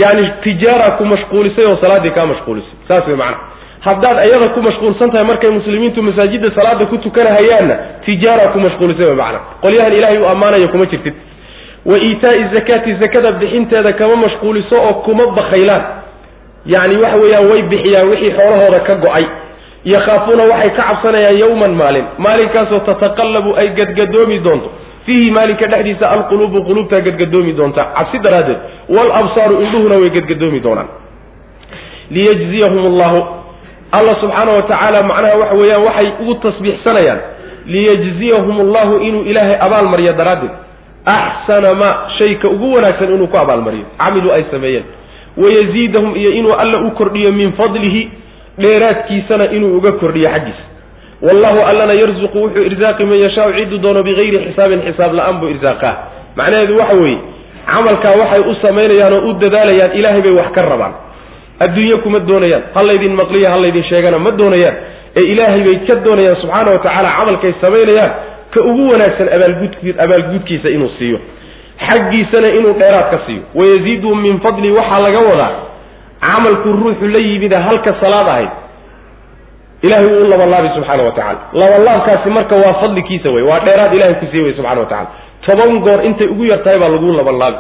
Yani tijaara ku mashquulisay oo salaaddii kaa mashquulisay. Saas wey macnaha haddaad ayada ku mashquulsan tahay markay muslimiintu masaajidda salaada ku tukanahayaanna tijaara ku mashquulisay wey macnaha qolyahan ilaahay u ammaanaya kuma jirtid. Wa iitaa'i zakaati zakada bixinteeda kama mashquuliso oo kuma bakhaylaan. Yani waxa weeyaan way bixiyaan wixii xoolahooda ka go'ay. Yakhaafuuna waxay ka cabsanayaan yowman maalin. Maalinkaasoo tataqallabu ay gadgadoomi doonto. Fiihi maalinka dhexdiisa alquluubu quluubtaa gadgadoomi doonta cabsi daraaddeed waalabsaaru indhuhuna way gadgadoomi doonaan. Liyajziyahum allahu alla subxaana wa tacaala macnaha waxa weeyaan waxay ugu tasbiixsanayaan liyajziyahum allahu inuu ilaahay abaalmariyo daraaddeed. Axsana ma shayka ugu wanaagsan inuu ku abaalmariyo camiluu ay sameeyeen. Wayaziidahum iyo inuu alla u kordhiyo min fadlihi dheeraadkiisana inuu uga kordhiyo xaggiisa. Wallahu allana yarzuqu wuxuu irsaaqi man yashaau cidduu doono bigayri xisaabin xisaab la'aan buu irsaaqaa macnaheedu waxa weeye camalkaa waxay u samaynayaan oo u dadaalayaan ilaahay bay wax ka rabaan adduunye kuma doonayaan ha laydin maqliya ha laydin sheegana ma doonayaan. Ee ilaahay bay ka doonayaan subxaana wa tacaala camalkay samaynayaan ka ugu wanaagsan abaalgud abaalgudkiisa inuu siiyo. Xaggiisana inuu dheeraad ka siiyo wayaziiduhum min fadli waxaa laga wadaa camalku ruuxu la yimida halka salaad ahayd. Ilahay wuu u labanlaabay subxaana wa tacala labanlaabkaasi marka waa fadlikiisa wey waa dheeraad ilahay ku siiy wey subxana wa tacala toban goor intay ugu yar tahay baa lagu labanlaabi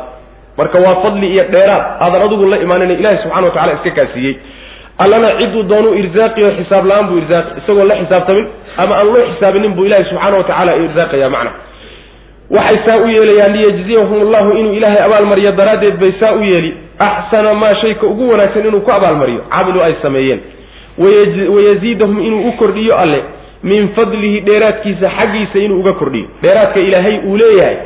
marka waa fadli iyo dheeraad. Aadan adigu la imaanina ilahi subxana wa tacala iska kaasiiyey allana ciduu doonuu irsaaqi oo xisaab la'aan buu irsaaqi isagoo la xisaabtamin ama aan loo xisaabinin buu ilahi subxaana wa tacala irsaaqaya macna. Waxay saa u yeelayaan liyajziyahum allahu inuu ilaahay abaalmariyo. Daraaddeed bay saa u yeeli axsana maa shayka ugu wanaagsan inuu ku abaalmariyo camilu ay sameeyeen. Wayaziidahum inuu u kordhiyo alle min fadlihi dheeraadkiisa xaggiisa inuu uga kordhiyo. Dheeraadka ilaahay uu leeyahay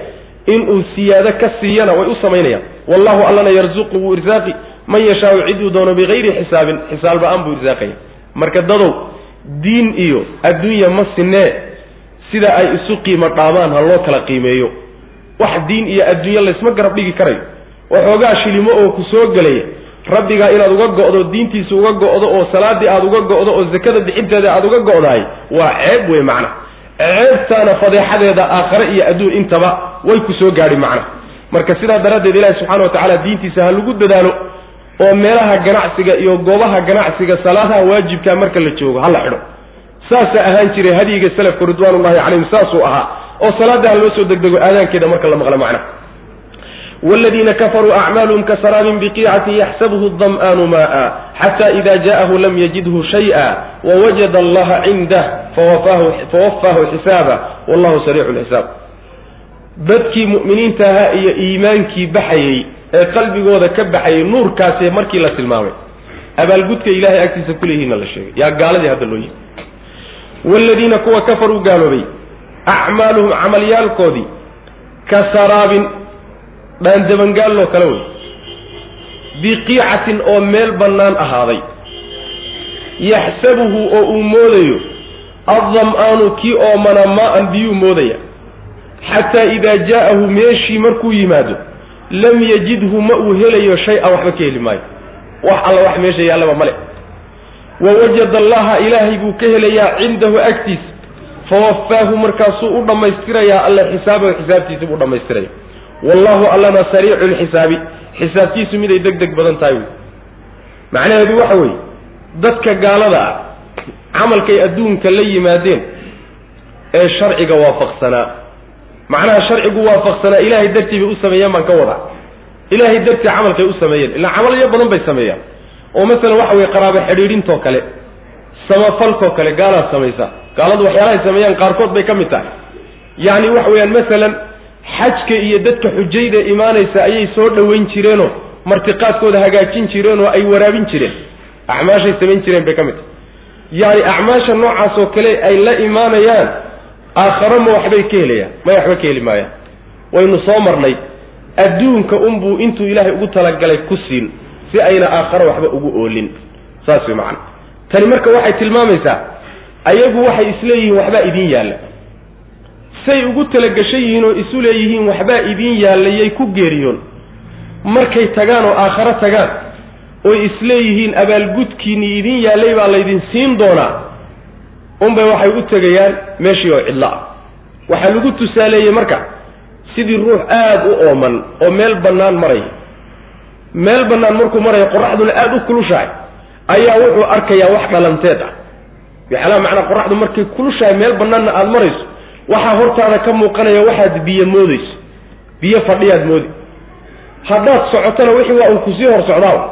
inuu siyaado ka siiyana way u samaynayaan. Wallahu allana yarzuqu wuu irsaaqi. Man yashaau ciduu doono bigayri xisaabin xisaab la'aan buu irsaaqaya marka dadow diin iyo adduunya ma sinee sida ay isu qiimo dhaabaan ha loo kala qiimeeyo. Wax diin iyo adduunye laysma garab dhigi karayo. Waxoogaa shilimo oo ku soo gelaya. Rabbigaa inaad uga go'do diintiisa uga go'do oo salaadii aad uga go'do oo zakada bixinteeda aad uga go'dahay waa ceeb wey macna ceebtaana fadeexadeeda aakhare iyo adduun intaba way ku soo gaadhi macna. Marka sidaa daraaddeed ilaahi subxana wa tacaala diintiisa ha lagu dadaalo oo meelaha ganacsiga iyo goobaha ganacsiga salaadaha waajibkaa marka la joogo ha la xidho. Saasaa ahaan jiray hadyiga salafka ridwaanullahi calayhim saasuu ahaa. Oo salaada ha loo soo degdego aadaankeeda marka la maqlo macna wladiina kafaruu acmaaluhum kasaraabin biqiicati yaxsabuhu dam'aanu maaa xata ida jaءahu lam yajidhu shay'a wawajada allaha cindah fawafaahu xisaaba wallahu sariicu lxisaab badkii mu'miniintahaa iyo iimaankii baxayey ee qalbigooda ka baxayay nuurkaasee markii la tilmaamay abaalgudka ilahay agtiisa kuleeyihiinna la sheegay yaa gaaladii hadda loo yimi wladiina kuwa kafaruu gaaloobay acmaaluhum camalyaalkoodii kasaraabin dhaandabangaalloo kale wey. Biqiicatin oo meel bannaan ahaaday. Yaxsabuhu oo uu moodayo. Addam-aanu kii oomana maa-an biyuu moodaya. Xataa idaa jaa'ahu meeshii markuu yimaado lam yajidhu ma uu helayo shay-an waxba ka heli maayo. Wax alla wax meesha yaallaba male wa wajada allaha ilaahay buu ka helayaa cindahu agtiisa fawafaahu markaasuu u dhammaystirayaa alle xisaabahu xisaabtiisa buu dhammaystiraya wallahu allana sariicu lxisaabi xisaabtiisu miday deg deg badan tahay wey macnaheedu waxa weeye dadka gaalada ah camalkay adduunka la yimaadeen ee sharciga waafaqsanaa. Macnaha sharcigu waafaqsanaa ilaahay dartii bay u sameeyeen baan ka wadaa. Ilaahay dartii camalkay u sameeyeen ilaa camalyo badan bay sameeyaan. Oo masalan waxa weye qaraabo xidhiidhintoo kale samafalkoo kale gaalaad samaysa. Gaaladu waxyaalahay sameeyaan qaarkood bay ka mid tahay. Yacni waxa weeyaan masalan xajka iyo dadka xujayda imaanaysa ayay soo dhoweyn jireenoo martiqaadkooda hagaajin jireen oo ay waraabin jireen. Acmaashay samayn jireen bay ka mid tahay. Yacni acmaasha noocaas oo kale ay la imaanayaan aakharo ma waxbay ka helayaan may waxba ka heli maayaan. Waynu soo marnay adduunka unbuu intuu ilaahay ugu talagalay ku siin si ayna aakharo waxba ugu oolin. Saas way macana tani marka waxay tilmaamaysaa ayagu waxay isleeyihiin waxbaa idiin yaalla say ugu talagashan yihiin oo isu leeyihiin waxbaa idiin yaallayay ku geeriyoon. Markay tagaan oo aakharo tagaan oy isleeyihiin abaalgudkiinii idiin yaallay baa laydin siin doonaa unbay waxay u tegayaan meeshii oo cidlo ah. Waxaa lagu tusaaleeyey marka sidii ruux aada u ooman oo meel bannaan maraya meel bannaan markuu maraya qoraxduna aada u kulushahay ayaa wuxuu arkayaa wax dhalanteed ah. Macnaa qoraxdu markay kulushahay meel bannaanna aada marayso waxaa hortaada ka muuqanaya waxaad biyo moodayso biyo fadhiyaad moodi. Haddaad socotona wixii waa uu ku sii hor socdaa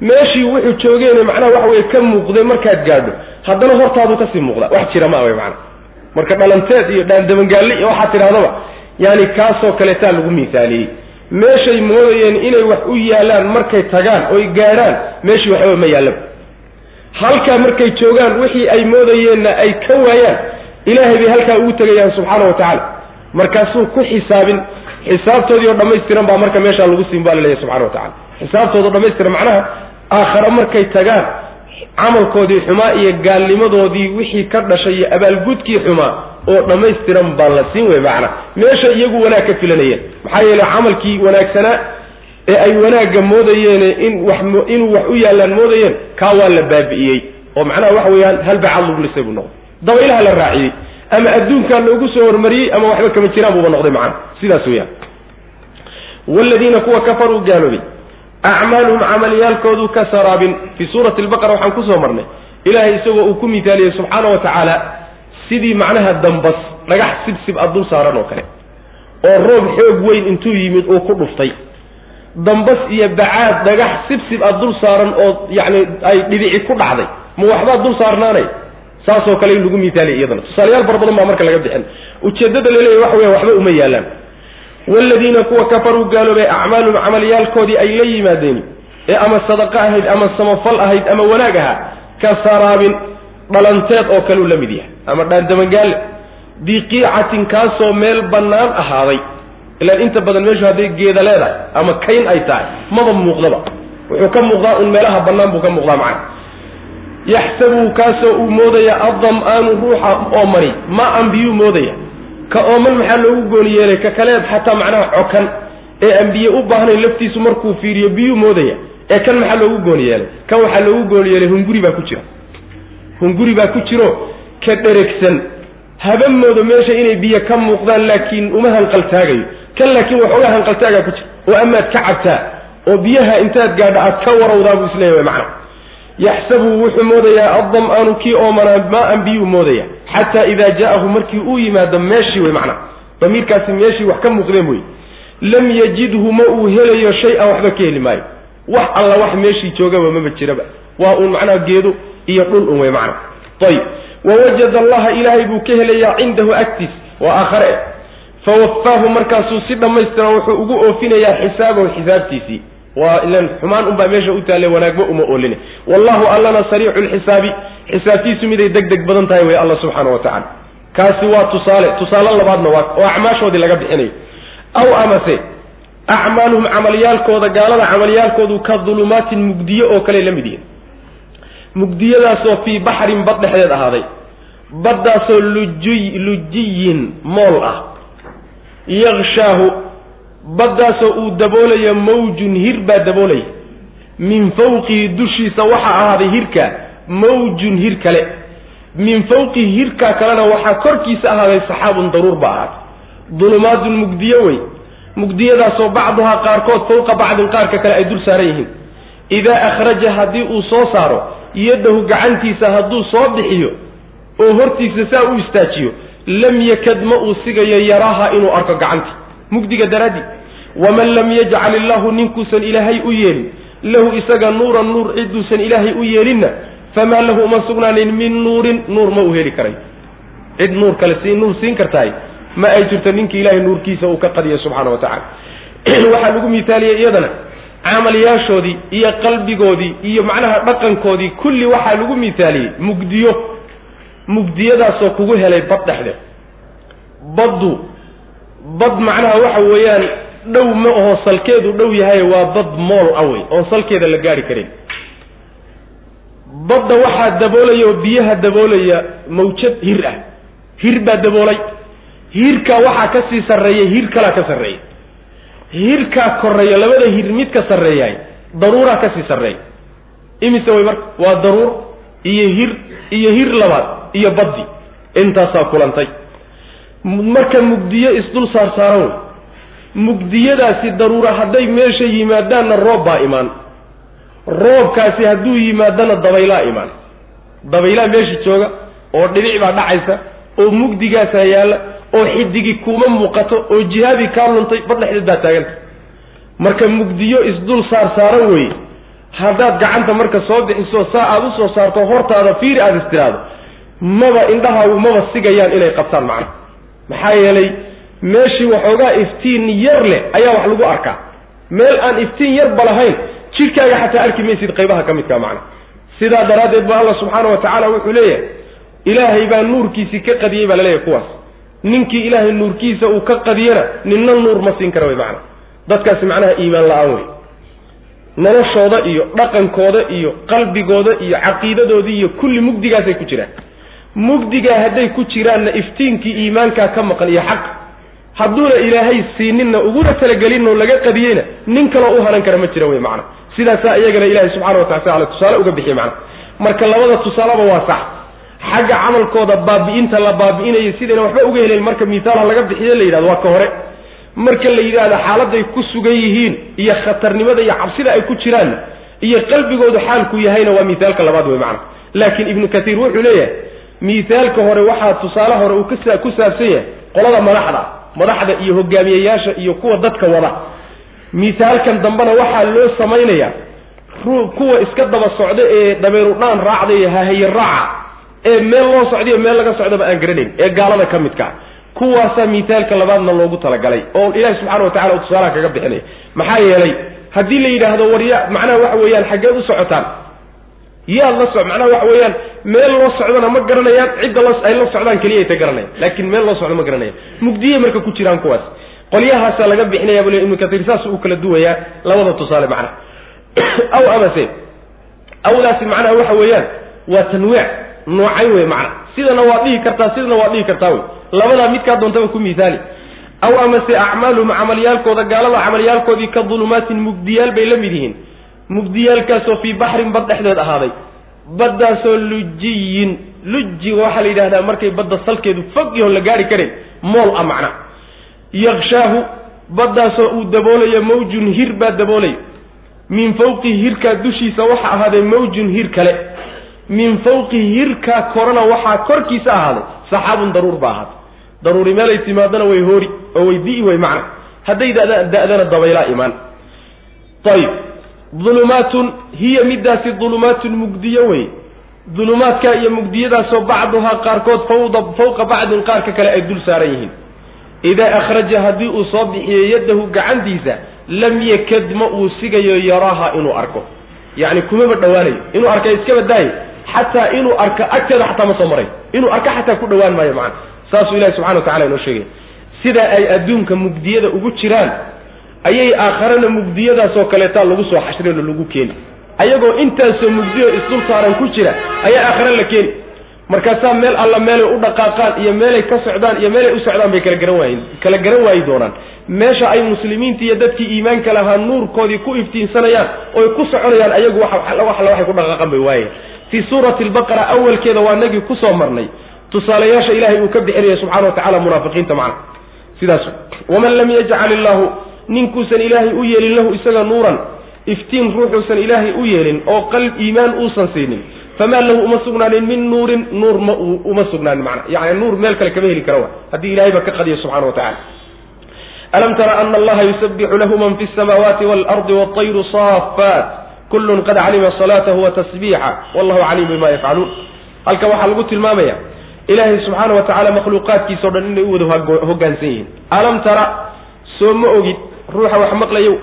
meeshii wuxuu joogeene macnaha waxa weye ka muuqday markaad gaadho. Haddana hortaadu ka sii muuqda. Wax jira ma wey macana marka dhalanteed iyo dhaandabangaalli iyo waxaad tidhahdaba yani kaasoo kaleetaa lagu miisaaliyey. Meeshay moodayeen inay wax u yaalaan markay tagaan oy gaadhaan meeshii waxba ma yaallaba halkaa markay joogaan wixii ay moodayeenna ay ka waayaan ilaahay bay halkaa ugu tegayaan subxaana wa tacaala. Markaasuu ku xisaabin xisaabtoodii oo dhammaystiran baa marka meeshaa lagu siin baa laleeyahy subxana wa tacala xisaabtooda dhammaystiran macnaha aakhare markay tagaan camalkoodii xumaa iyo gaalnimadoodii wixii ka dhashay iyo abaalgudkii xumaa oo dhammaystiran baa la siin wey macna meesha iyagu wanaag ka filanayeen. Maxaa yeele camalkii wanaagsanaa ee ay wanaagga moodayeene in wax inuu wax u yaallaan moodayeen kaa waa la baabi'iyey. Oo macnaha waxa weeyaan halbacad lagu lisay buu noqday dabaylaha la raaciyey ama adduunkaa loogu soo hormariyey ama waxba kama jiraan buuba noqday macna sidaas weeyaan. Waladiina kuwa kafaruu gaaloobay acmaaluhum camalyaalkoodu ka saraabin fii suurati albaqara waxaan ku soo marnay ilaahay isagoo uu ku mithaaliyey subxaana wa tacaala sidii macnaha dambas dhagax sibsib a dul saaran oo kale oo roob xoog weyn intuu yimid uu ku dhuftay. Dambas iyo bacaad dhagax sibsib a dul saaran oo yacni ay dhibici ku dhacday. Ma waxbaa dul saarnaanay saasoo kale in lagu mithaaliyay iyadana. Tusaalayaal fara badan baa marka laga bixin. Ujeeddada laleeyahy waxa weya waxba uma yaalaan. Waladiina kuwa kafaruu gaaloobay acmaalum camalyaalkoodii ay la yimaadeen ee ama sadaqo ahayd ama samafal ahayd ama wanaag ahaa ka saraabin dhalanteed oo kaleu la mid yahay. Ama dhaandamangaalle biqiicatin kaasoo meel bannaan ahaaday. Ilaan inta badan meeshu hadday geeda leedahay ama kayn ay tahay maba muuqdaba. Wuxuu ka muuqdaa un meelaha bannaan buu ka muuqdaa macana yaxsabu kaasoo uu moodaya addam-aanu ruuxa oomani ma an biyuu moodaya. Ka ooman maxaa loogu gooni yeelay? Ka kaleed xataa macnaha cokan ee aan u baahnayn laftiisu markuu fiiriyo biyuu moodaya. Ee kan maxaa loogu gooni yeelay? Kan waxaa loogu gooni yeelay? Hunguri baa ku jira hunguri baa ku jiro ka dheregsan. Haba moodo meesha inay biyo ka muuqdaan laakiin uma hanqaltaagayo. Kan laakiin waxoogaa hanqaltaagaa ku jira. Oo amaad ka cabtaa. Oo biyaha intaad gaadha aad ka warawdaa buu is leeyahay macna yaxsabu wuxuu moodayaa addam-aanu kii oomanaa maa-an biyuu moodaya xataa idaa jaahu markii uu yimaado meeshii wey macnaa. Damiirkaasi meeshii wax ka muuqdeen wey lam yajidhu ma uu helayo shay-an waxba ka heli maayo. Wax alla wax meeshii joogaba mama jiraba. Waa uun macnaha geedo iyo dhul un wey macna ayib wawajada allaha ilaahay buu ka helayaa cindahu agtiis waa aakhare. Fawafaahu markaasuu si dhammaystiran wuxuu ugu oofinayaa xisaabahu xisaabtiisii waa ilan xumaan unbaa meesha u taalle wanaagba uma oolina wallahu allana sariicu lxisaabi xisaabtiisu miday deg deg badan tahay wey alla subxaana wa tacala kaasi waa tusaale tusaale labaadna waa oo acmaashoodii laga bixinayo aw amase acmaaluhum camalyaalkooda gaalada camalyaalkoodu ka dulumaatin mugdiyo oo kale la mid yihiin mugdiyadaasoo fii baxrin bad dhexdeed ahaaday. Baddaasoo lujiy lujiyin mool ah. Yakshaahu baddaasoo uu daboolaya mawjun hir baa daboolaya. Min fawqihi dushiisa waxaa ahaaday hirka mawjun hir kale. Min fawqihi hirkaa kalena waxaa korkiisa ahaaday saxaabun daruur ba ahaaday dulumaadun mugdiyo wey. Mugdiyadaasoo bacduhaa qaarkood fawqa bacdin qaarka kale ay dul saaran yihiin. Idaa akhraja haddii uu soo saaro yaddahu gacantiisa hadduu soo bixiyo oo hortiisa saa u istaajiyo lam yakad ma uu sigayo yaraaha inuu arko gacantii mugdiga daraaddi waman lam yajcal illaahu ninkuusan ilaahay u yeelin lahu isaga nuuran nuur ciduusan ilaahay u yeelinna famaa lahu uma sugnaanin min nuurin nuur ma uu heli karay. Cid nuur kale si nuur siin kartahay ma ay jirto ninka ilaahay nuurkiisa uu ka qadiya subxaana wa tacala waxaa lagu mithaaliyey iyadana camalyaashoodii iyo qalbigoodii iyo macnaha dhaqankoodii kulli waxaa lagu mithaaliyey mugdiyo. Mugdiyadaasoo kugu helay bad dhexdeed. Baddu bad macnaha waxa weeyaan dhow ma aho salkeedu dhow yahay waa bad mool ah wey oon salkeeda la gaari karin. Badda waxaa daboolaya oo biyaha daboolaya mawjad hir ah. Hir baa daboolay. Hirkaa waxaa ka sii sarreeya hir kalaa ka sarreeya hirkaa koreeya labada hir mid ka sarreeyahay daruuraa ka sii sarreeya imise way marka waa daruur iyo hir iyo hir labaad iyo baddi. Intaasaa kulantay marka mugdiyo isdul saar saaran wey mugdiyadaasi daruura hadday meesha yimaadaanna roob baa imaan. Roobkaasi hadduu yimaadana dabaylaa imaan. Dabaylaa meesha jooga oo dhibic baa dhacaysa oo mugdigaasaa yaalla oo xidigi kuuma muuqato oo jihaadii kaa luntay bad dhexdeed baa taaganta marka mugdiyo isdul saar saaran weeye haddaad gacanta marka soo bixiso saa aada u soo saarto hortaada fiiri aada istiraado maba indhahaagu maba sigayaan inay qabtaan macna maxaa yeelay meeshii waxoogaa iftiin yar leh ayaa wax lagu arkaa. Meel aan iftiin yarba lahayn jidhkaaga xataa arki maysid qaybaha ka midkaa macna. Sidaa daraaddeed ba alla subxaana wa tacaala wuxuu leeyahay ilaahay baa nuurkiisii ka qadiyey baa la leeyahay kuwaas. Ninkii ilaahay nuurkiisa uu ka qadiyana ninna nuur ma siin kara wey macna. Dadkaasi macnaha iimaan la'aan wey. Noloshooda iyo dhaqankooda iyo qalbigooda iyo caqiidadoodii iyo kulli mugdigaasay ku jiraan mugdigaa hadday ku jiraanna iftiinkii iimaankaa ka maqan iyo xaq. Hadduuna ilaahay siininna uguna talagelinoo laga qadiyeyna nin kaloo u hanan kara ma jira wey macna. Sidaasaa iyagana ilahay subxana wa taala tusaale uga bixiye macna. Marka labada tusaaleba waa sax. Xagga camalkooda baabi'inta la baabi'inayo sidayna waxba uga helen marka mihaala laga bixiye la yidhahdo waa ka hore. Marka la yidhaahdo xaaladay ku sugan yihiin iyo khatarnimada iyo cabsida ay ku jiraan iyo qalbigoodu xaalku yahayna waa mithaalka labaad wey macna. Laakiin ibnu katiir wuxuu leeyahay mithaalka hore waxaa tusaale hore uu ku saabsan yahay qolada madaxda madaxda iyo hogaamiyeyaasha iyo kuwa dadka wada. Mithaalkan dambena waxaa loo samaynayaa kuwa iska daba socda ee dhabeerudhaan raacda iyo hahaye raaca ee meel loo socdayo meel laga socdaba aan garanayn ee gaalada ka midkaa kuwaasaa mithaalka labaadna loogu talagalay oo ilahi subxana wa tacala uu tusaalaha kaga bixinaya maxaa yeelay haddii la yidhaahdo warya macnaha waxa weeyaan xaggeed u socotaan yaad la so macnaha waxa weeyaan meel loo socdona ma garanayaan cidda la ay la socdaan keliya ayta garanayaan laakiin meel loo socdo ma garanayaan. Mugdiyey marka ku jiraan kuwaas. Qolyahaasaa laga bixinaya bule ibnu katiir saas uu kala duwayaa labada tusaale macnaha. Aw amase awdaasi macnaha waxa weeyaan waa tanwiic noocayn wey macna sidana waa dhihi kartaa sidana waa dhihi kartaa wey labadaa midkaa doontaba ku mihaali aw amase acmaaluhum camalyaalkooda gaalada camalyaalkoodii ka dulumaatin mugdiyaal bay la mid yihiin mugdiyaalkaasoo fii baxrin bad dhexdeed ahaaday. Baddaasoo lujiyin. Lujiga waxaa la yidhahdaa markay badda salkeedu fog yaho la gaari karin. Mool ah macna. Yakshaahu baddaasoo uu daboolayo mawjun hir baa daboolaya min fawqihi hirkaa dushiisa waxaa ahaaday mawjun hir kale. Min fawqihi hirkaa korana waxaa korkiisa ahaaday saxaabun daruur baa ahaaday daruuri meelay timaadana way hoori oo way di'i way macna. Hadday da'dana dabaylaa imaan. Ayib dulumaatun hiya middaasi dulumaatun mugdiyo wey. Dulumaadka iyo mugdiyadaasoo bacduhaa qaarkood fawda fawqa bacdin qaarka kale ay dul saaran yihiin. Idaa akhraja haddii uu soo bixiyo yaddahu gacantiisa lam yakad ma uu sigayo yaraaha inuu arko. Yacni kumaba dhowaanayo. Inuu arka iska badaayo xataa inuu arka agteeda xataa ma soo maray. Inuu arka xataa ku dhowaan maayo macana saasuu ilahi subxana wa tacala inoo sheegaya sida ay adduunka mugdiyada ugu jiraan ayay aakharana mugdiyadaasoo kaleetaa lagu soo xashrinoo lagu keeni. Ayagoo intaasoo mugdiyo isdul saaran ku jira ayaa aakhare la keeni. Markaasaa meel alla meelay u dhaqaaqaan iyo meelay ka socdaan iyo meelay u socdaan bay kala garan waayen kala garan waayi doonaan. Meesha ay muslimiinta iyo dadkii iimaanka lahaa nuurkoodii ku iftiinsanayaan oy ku soconayaan ayagu waxalla waxay ku dhaqaaqan bay waaye fii suurati albaqara awalkeeda waa nagii ku soo marnay. Tusaalayaasha ilahay uu ka bixinaya subxana wa tacala munaafiqiinta macna. Sidaas. Waman lam yajcal illaahu ninkuusan ilaahay u yeelin lahu isaga nuuran iftiin ruuxuusan ilaahay u yeelin oo qalb iimaan uusan siinin famaa lahu uma sugnaanin min nuurin nuur ma uma sugnaanin macna yani nuur meel kale kama heli kara wa haddii ilahay ba ka qadiyo subxana wa tacala alam tara ana allaha yusabixu lahu man fi samaawaati waalardi waطayru saafaat kullun qad calima salaatahu wa wallahu calim bima yafcaluun halka waxaa lagu tilmaamaya ilaahay subxaana wa tacala makhluuqaadkiisa o dhan inay u wada hoggaansan yihiin. Alam tara soo ma ogid ruuxa wax maqlayow.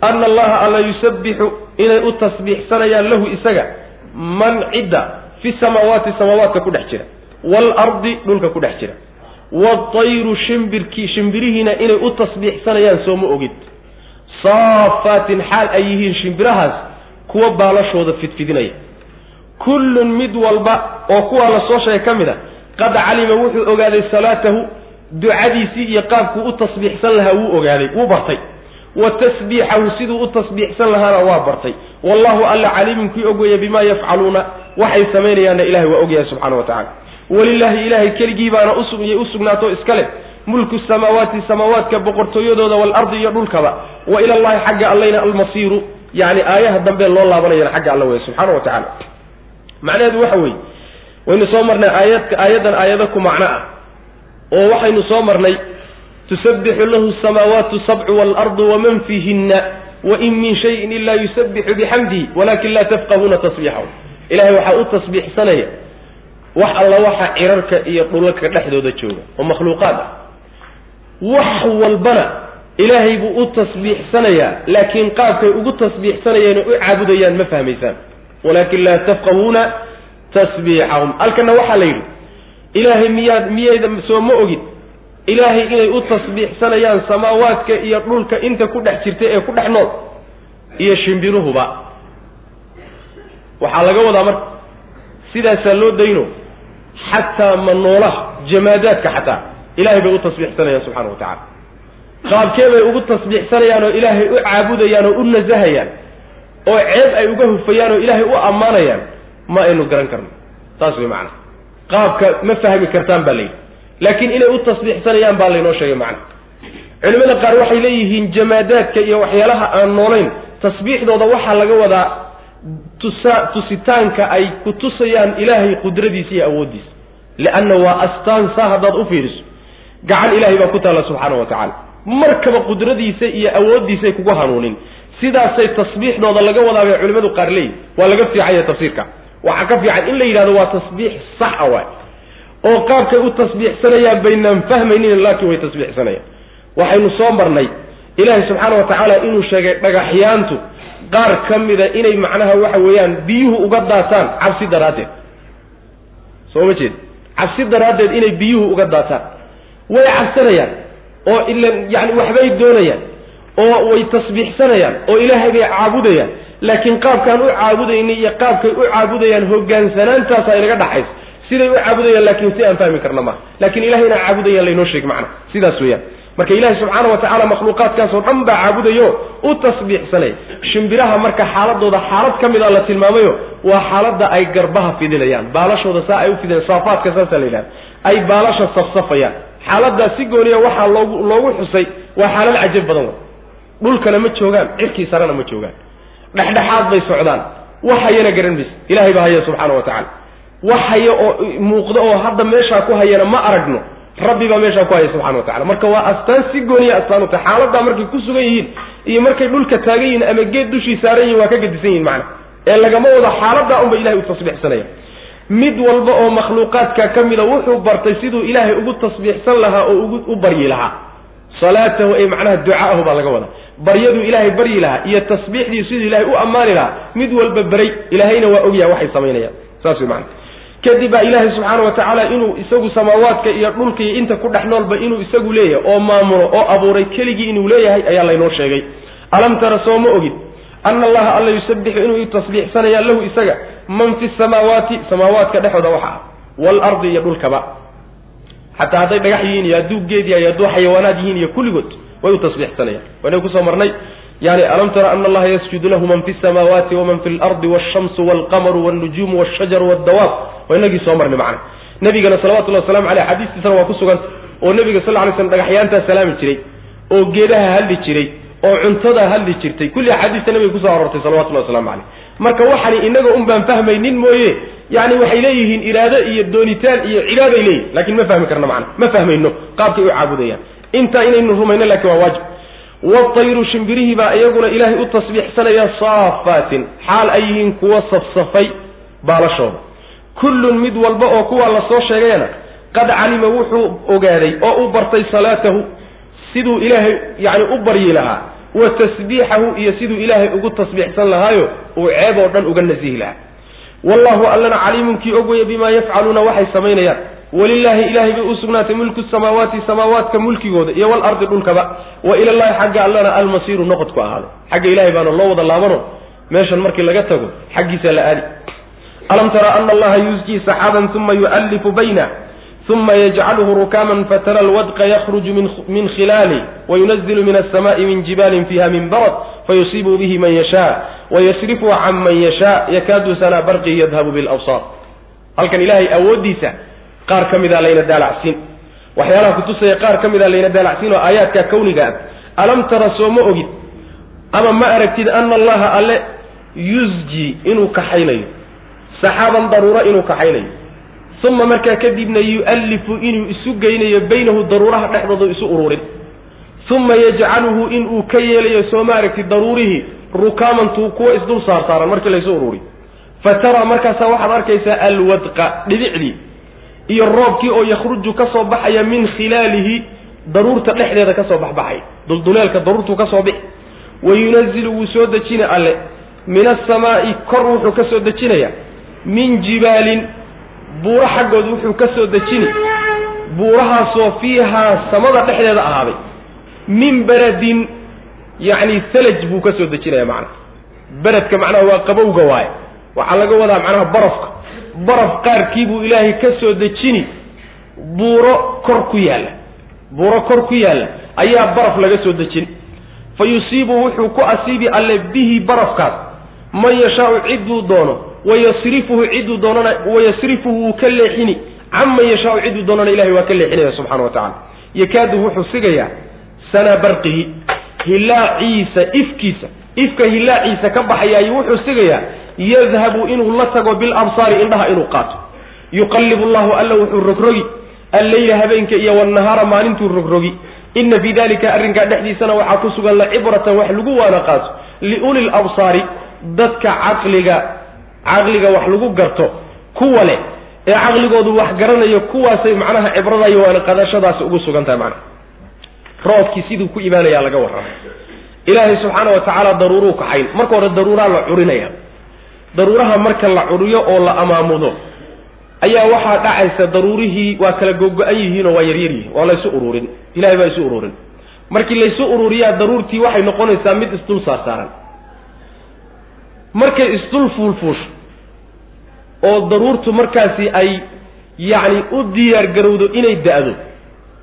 Ana allaha alla yusabbixu inay u tasbiixsanayaan lahu isaga man cidda fi samaawaati samaawaadka ku dhex jira waalardi dhulka ku dhex jira waatayru shimbirkii shimbirihiina inay u tasbiixsanayaan soo ma ogid. Saafaatin xaal ay yihiin shimbirahaas kuwa baalashooda fidfidinaya. Kullun mid walba oo kuwaa la soo sheegay ka mid a qad calima wuxuu ogaaday salaatahu ducadiisii iyo qaabkuu u tasbiixsan lahaa wuu ogaaday wuu bartay wa tasbiixahu siduu u tasbiixsan lahaana waa bartay. Wallahu alla caliimun kii og weeye bimaa yafcaluuna waxay samaynayaanna ilahay waa ogyahay subxana wa tacala walilaahi ilaahay keligii baana usugiyay iska leh. Mulku samaawaati samaawaadka boqortooyadooda waalardi iyo dhulkaba. Wa ila llahi xagga allayna almasiiru yani aayaha dambe loo laabanayana xagga alla weye subxaana wa tacala macnaheedu waxa weeye waynu soo marnay aayadka aayaddan aayado ku macno ah oo waxaynu soo marnay tusabbixu lahu samaawaatu sabcu waalardu waman fiihinna wain min shayin ilaa yusabbixu bixamdihi walakin laa tafqahuuna tasbiixahu ilahay waxaa u tasbiixsanaya wax alla waxa cirarka iyo dhulalka dhexdooda jooga oo makhluuqaad ah. Wax walbana ilaahay buu u tasbiixsanayaa laakiin qaabkay ugu tasbiixsanayeen oo u caabudayaan ma fahmaysaan. Walakin laa tafqahuuna tasbiixahum halkana waxaa la yidhi ilaahay miyaad miyayda soo ma ogid ilaahay inay u tasbiixsanayaan samaawaadka iyo dhulka inta ku dhex jirta ee ku dhex nool iyo shimbiruhuba waxaa laga wadaa marka sidaasaa loo dayno xataa ma noolaha jamaadaadka xataa ilahay bay u tasbiixsanayaan subxana wa tacala qaabkee bay ugu tasbiixsanayaan oo ilaahay u caabudayaan oo u nasahayaan oo ceeb ay uga hufayaan oo ilaahay u ammaanayaan ma aynu garan karno. Saas way macana qaabka ma fahmi kartaan baa layidhi laakiin inay u tasbiixsanayaan baa laynoo sheegay macana culimada qaar waxay leeyihiin jamaadaadka iyo waxyaalaha aan noolayn tasbiixdooda waxaa laga wadaa tusa tusitaanka ay ku tusayaan ilaahay qudradiisa iyo awooddiisa. Lianna waa astaan saa haddaad u fiiriso. Gacan ilahay baa ku taalla subxaana wa tacaala. Markaba qudradiisa iyo awooddiisay kugu hanuunin. Sidaasay tasbiixdooda laga wadaa bay culimadu qaar leeyihiin waa laga fiicanya tafsiirka. Waxaa ka fiican in la yidhahdo waa tasbiix sax a waay oo qaabkay u tasbiixsanayaan baynaan fahmaynin laakiin way tasbiixsanayaan. Waxaynu soo marnay ilaahay subxaana wa tacaala inuu sheegay dhagaxyaantu qaar ka mida inay macnaha waxa weeyaan biyuhu uga daataan cabsi daraaddeed. Soo ma jeed? Cabsi daraaddeed inay biyuhu uga daataan. Way cabsanayaan oo ilan yani waxbay doonayaan oo way tasbiixsanayaan oo ilaahay bay caabudayaan. Laakiin qaabkaan u caabudayni iyo qaabkay u caabudayaan hogaansanaantaasa inaga dhaxaysa siday u caabudayaan laakiin si aan fahmi karna maha laakiin ilahay inaan caabudayaan laynoo sheeg macna. Sidaas weeyaan. Marka ilahi subxaana wa tacala makhluuqaadkaasoo dhan baa caabudayo u tasbiixsanay shimbiraha marka xaaladooda xaalad ka mid a la tilmaamayo waa xaaladda ay garbaha fidinayaan baalashooda saa ay u fidinayan saafaadka saasa la yidhahda ay baalasha safsafayaan. Xaaladaas si gooniya waxaa loogu loogu xusay waa xaalad cajab badan wey dhulkana ma joogaan cirkii sarena ma joogaan. Dhexdhexaad bay socdaan. Wax hayana garan mayse ilahay baa haya subxaana wa tacala wax haya oo muuqda oo hadda meeshaa ku hayana ma aragno. Rabbi baa meeshaa ku haya subxana wa tacala marka waa astaan si gooniya astaan u tahay xaaladaa markay ku sugan yihiin iyo markay dhulka taagan yihiin ama geed dushii saaran yihiin waa ka gedisan yihiin macna. Ee lagama wado xaaladaa unba ilahay u tasbiixsanaya mid walba oo makhluuqaadka ka mida wuxuu bartay siduu ilaahay ugu tasbiixsan lahaa oo ugu u baryi lahaa. Salaatahu ay macnaha ducaahu baa laga wadaa. Baryaduu ilaahay baryi lahaa iyo tasbiixdii siduu ilahay u ammaani lahaa mid walba beray ilaahayna waa ogyaha waxay samaynayaan saas wey macana kadib baa ilaahay subxaana wa tacaala inuu isagu samaawaadka iyo dhulka iyo inta ku dhex noolba inuu isagu leeyahay oo maamulo oo abuuray keligii inuu leeyahay ayaa laynoo sheegay. Alam tara soo ma ogid ana allaha alla yusabbixu inuu tasbiixsanaya lahu isaga man fi samaawaati samaawaadka dhexooda waxa ah waalardi iyo dhulkaba. Xataa hadday dhagax yihiin iyo hadduu geed yahay hadduu xayawaanaad yihiin iyo kulligood way u tasbiixsanayaan. Waynay ku soo marnay yani alam tara ana allaha yasjudu lahu man fi samaawaati waman fi lardi walshamsu walqamaru walnujuumu walshajaru waldawaab waa inagii soo marnay macna. Nabigana salawatullahi wasalamu aleyh xadiistiisana waa ku suganta oo nebiga sal ly slm dhagaxyaantaa salaami jiray oo geedaha hadli jiray oo cuntada hadli jirtay. Kulli axaadiista nabiga ku soo aroortay salawatullahi waslamu caleyh marka waxani inaga un baan fahmaynin mooye yani waxay leeyihiin iraado iyo doonitaan iyo cibaaday leeyihiin laakiin ma fahmi karno macana ma fahmayno qaabkay u caabudayaan. Intaa inaynu rumayno laakiin waa waajib watayru shimbirihii baa iyaguna ilaahay u tasbiixsanaya saafaatin xaal ay yihiin kuwa safsafay baalashooda kullun mid walba oo kuwaa la soo sheegayana qad calima wuxuu ogaaday oo u bartay salaatahu siduu ilaahay yani u baryi lahaa wa tasbiixahu iyo siduu ilaahay ugu tasbiixsan lahaayo uu ceeb oo dhan uga nasihi lahaa wallahu allana caliimun kii og weeye bimaa yafcaluuna waxay samaynayaan walilaahi ilahay bay u sugnaatay mulku samaawaati samaawaadka mulkigooda iyo walardi dhulkaba. Wa ilallahi xagga allana almasiiru noqodku ahaaday xagga ilahay baana loo wada laabano. Meeshan markii laga tago xaggiisa la aadi. Alam tara ana allaha yusjii saxaaban uma yu'allifu bayna uma yajcaluhu rukaman fatara alwadqa yakhruju min khilaali wayunazilu min alsamaai min jibaalin fiha min barad fayusiibu bihi man yashaa wayasrifu can man yashaa yakaadu sanaa barqi yadhabu bilabsaar. Halkan ilaahay awooddiisa qaar ka mida layna daalacsiin waxyaalaha kutusaya qaar ka mida layna daalacsiin oo aayaadka kawniga ah. Alam tara soo ma ogid ama ma aragtid ana allaha alle yusji inuu kaxaynayo saxaaban daruuro inuu kaxaynayo uma markaa kadibna yu'allifu inuu isu geynayo baynahu daruuraha dhexdooda isu ururin uma yajcaluhu inuu ka yeelayo soo maaragti daruurihii rukaamantuu kuwa isdul saar saaran markii laysu ururi fa taraa markaasaa waxaad arkaysaa alwadqa dhibicdii iyo roobkii oo yakhruju ka soo baxaya min khilaalihi daruurta dhexdeeda ka soo baxbaxay. Dulduleelka daruurtuu ka soo bixi wa yunazilu wuu soo dejina alle. Min asamaa'i kor wuxuu ka soo dejinayaa min jibaalin buuro xaggood wuxuu ka soo dejini. Buurahaasoo fiihaa samada dhexdeeda ahaaday. Min beradin yacni salaj buu ka soo dejinaya macnaha beredka macnaha waa qabowga waaye. Waxaa laga wadaa macnaha barafka baraf qaarkii buu ilaahay ka soo dejini buuro kor ku yaalla. Buuro kor ku yaalla ayaa baraf laga soo dejin. Fa yusiibu wuxuu ku asiibi alle bihi barafkaas. Man yashaau cidduu doono wayasrifuhu cidduu doonana wayasrifuhu wuu ka leexini. Canman yashaau cidduu doonana ilahay waa ka leexinaya subxana wa tacala yakaadu wuxuu sigayaa sanaa barqihi hilaaciisa ifkiisa. Ifka hilaaciisa ka baxayaayo wuxuu sigayaa yadhabu inuu la tago bilabsaari indhaha inuu qaato. Yuqallibu llahu alla wuxuu rogrogi alleyla habeenka iyo walnahaara maalintuu rogrogi. Ina fii dalika arrinkaa dhexdiisana waxaa ku sugan la cibratan wax lagu waana qaato. Liuli labsaari dadka caqliga caqliga wax lagu garto kuwa leh. Ee caqligoodu wax garanayo kuwaasay macnaha cibradayo waana qadashadaasi ugu sugan tahay macnaha. Roobkii siduu ku imaanayaa laga warramay ilaahay subxaana wa tacaala daruuruu kaxayn marka hore daruuraa la curinaya daruuraha marka la curiyo oo la amaamudo ayaa waxaa dhacaysa daruurihii waa kala gogo-an yihiin oo waa yaryar yihiin waa laysu ururin ilahay baa isu ururin markii laysu ururiyaa daruurtii waxay noqonaysaa mid isdul saarsaaran markay isdul fuulfuusho oo daruurtu markaasi ay yacni u diyaar garowdo inay da-do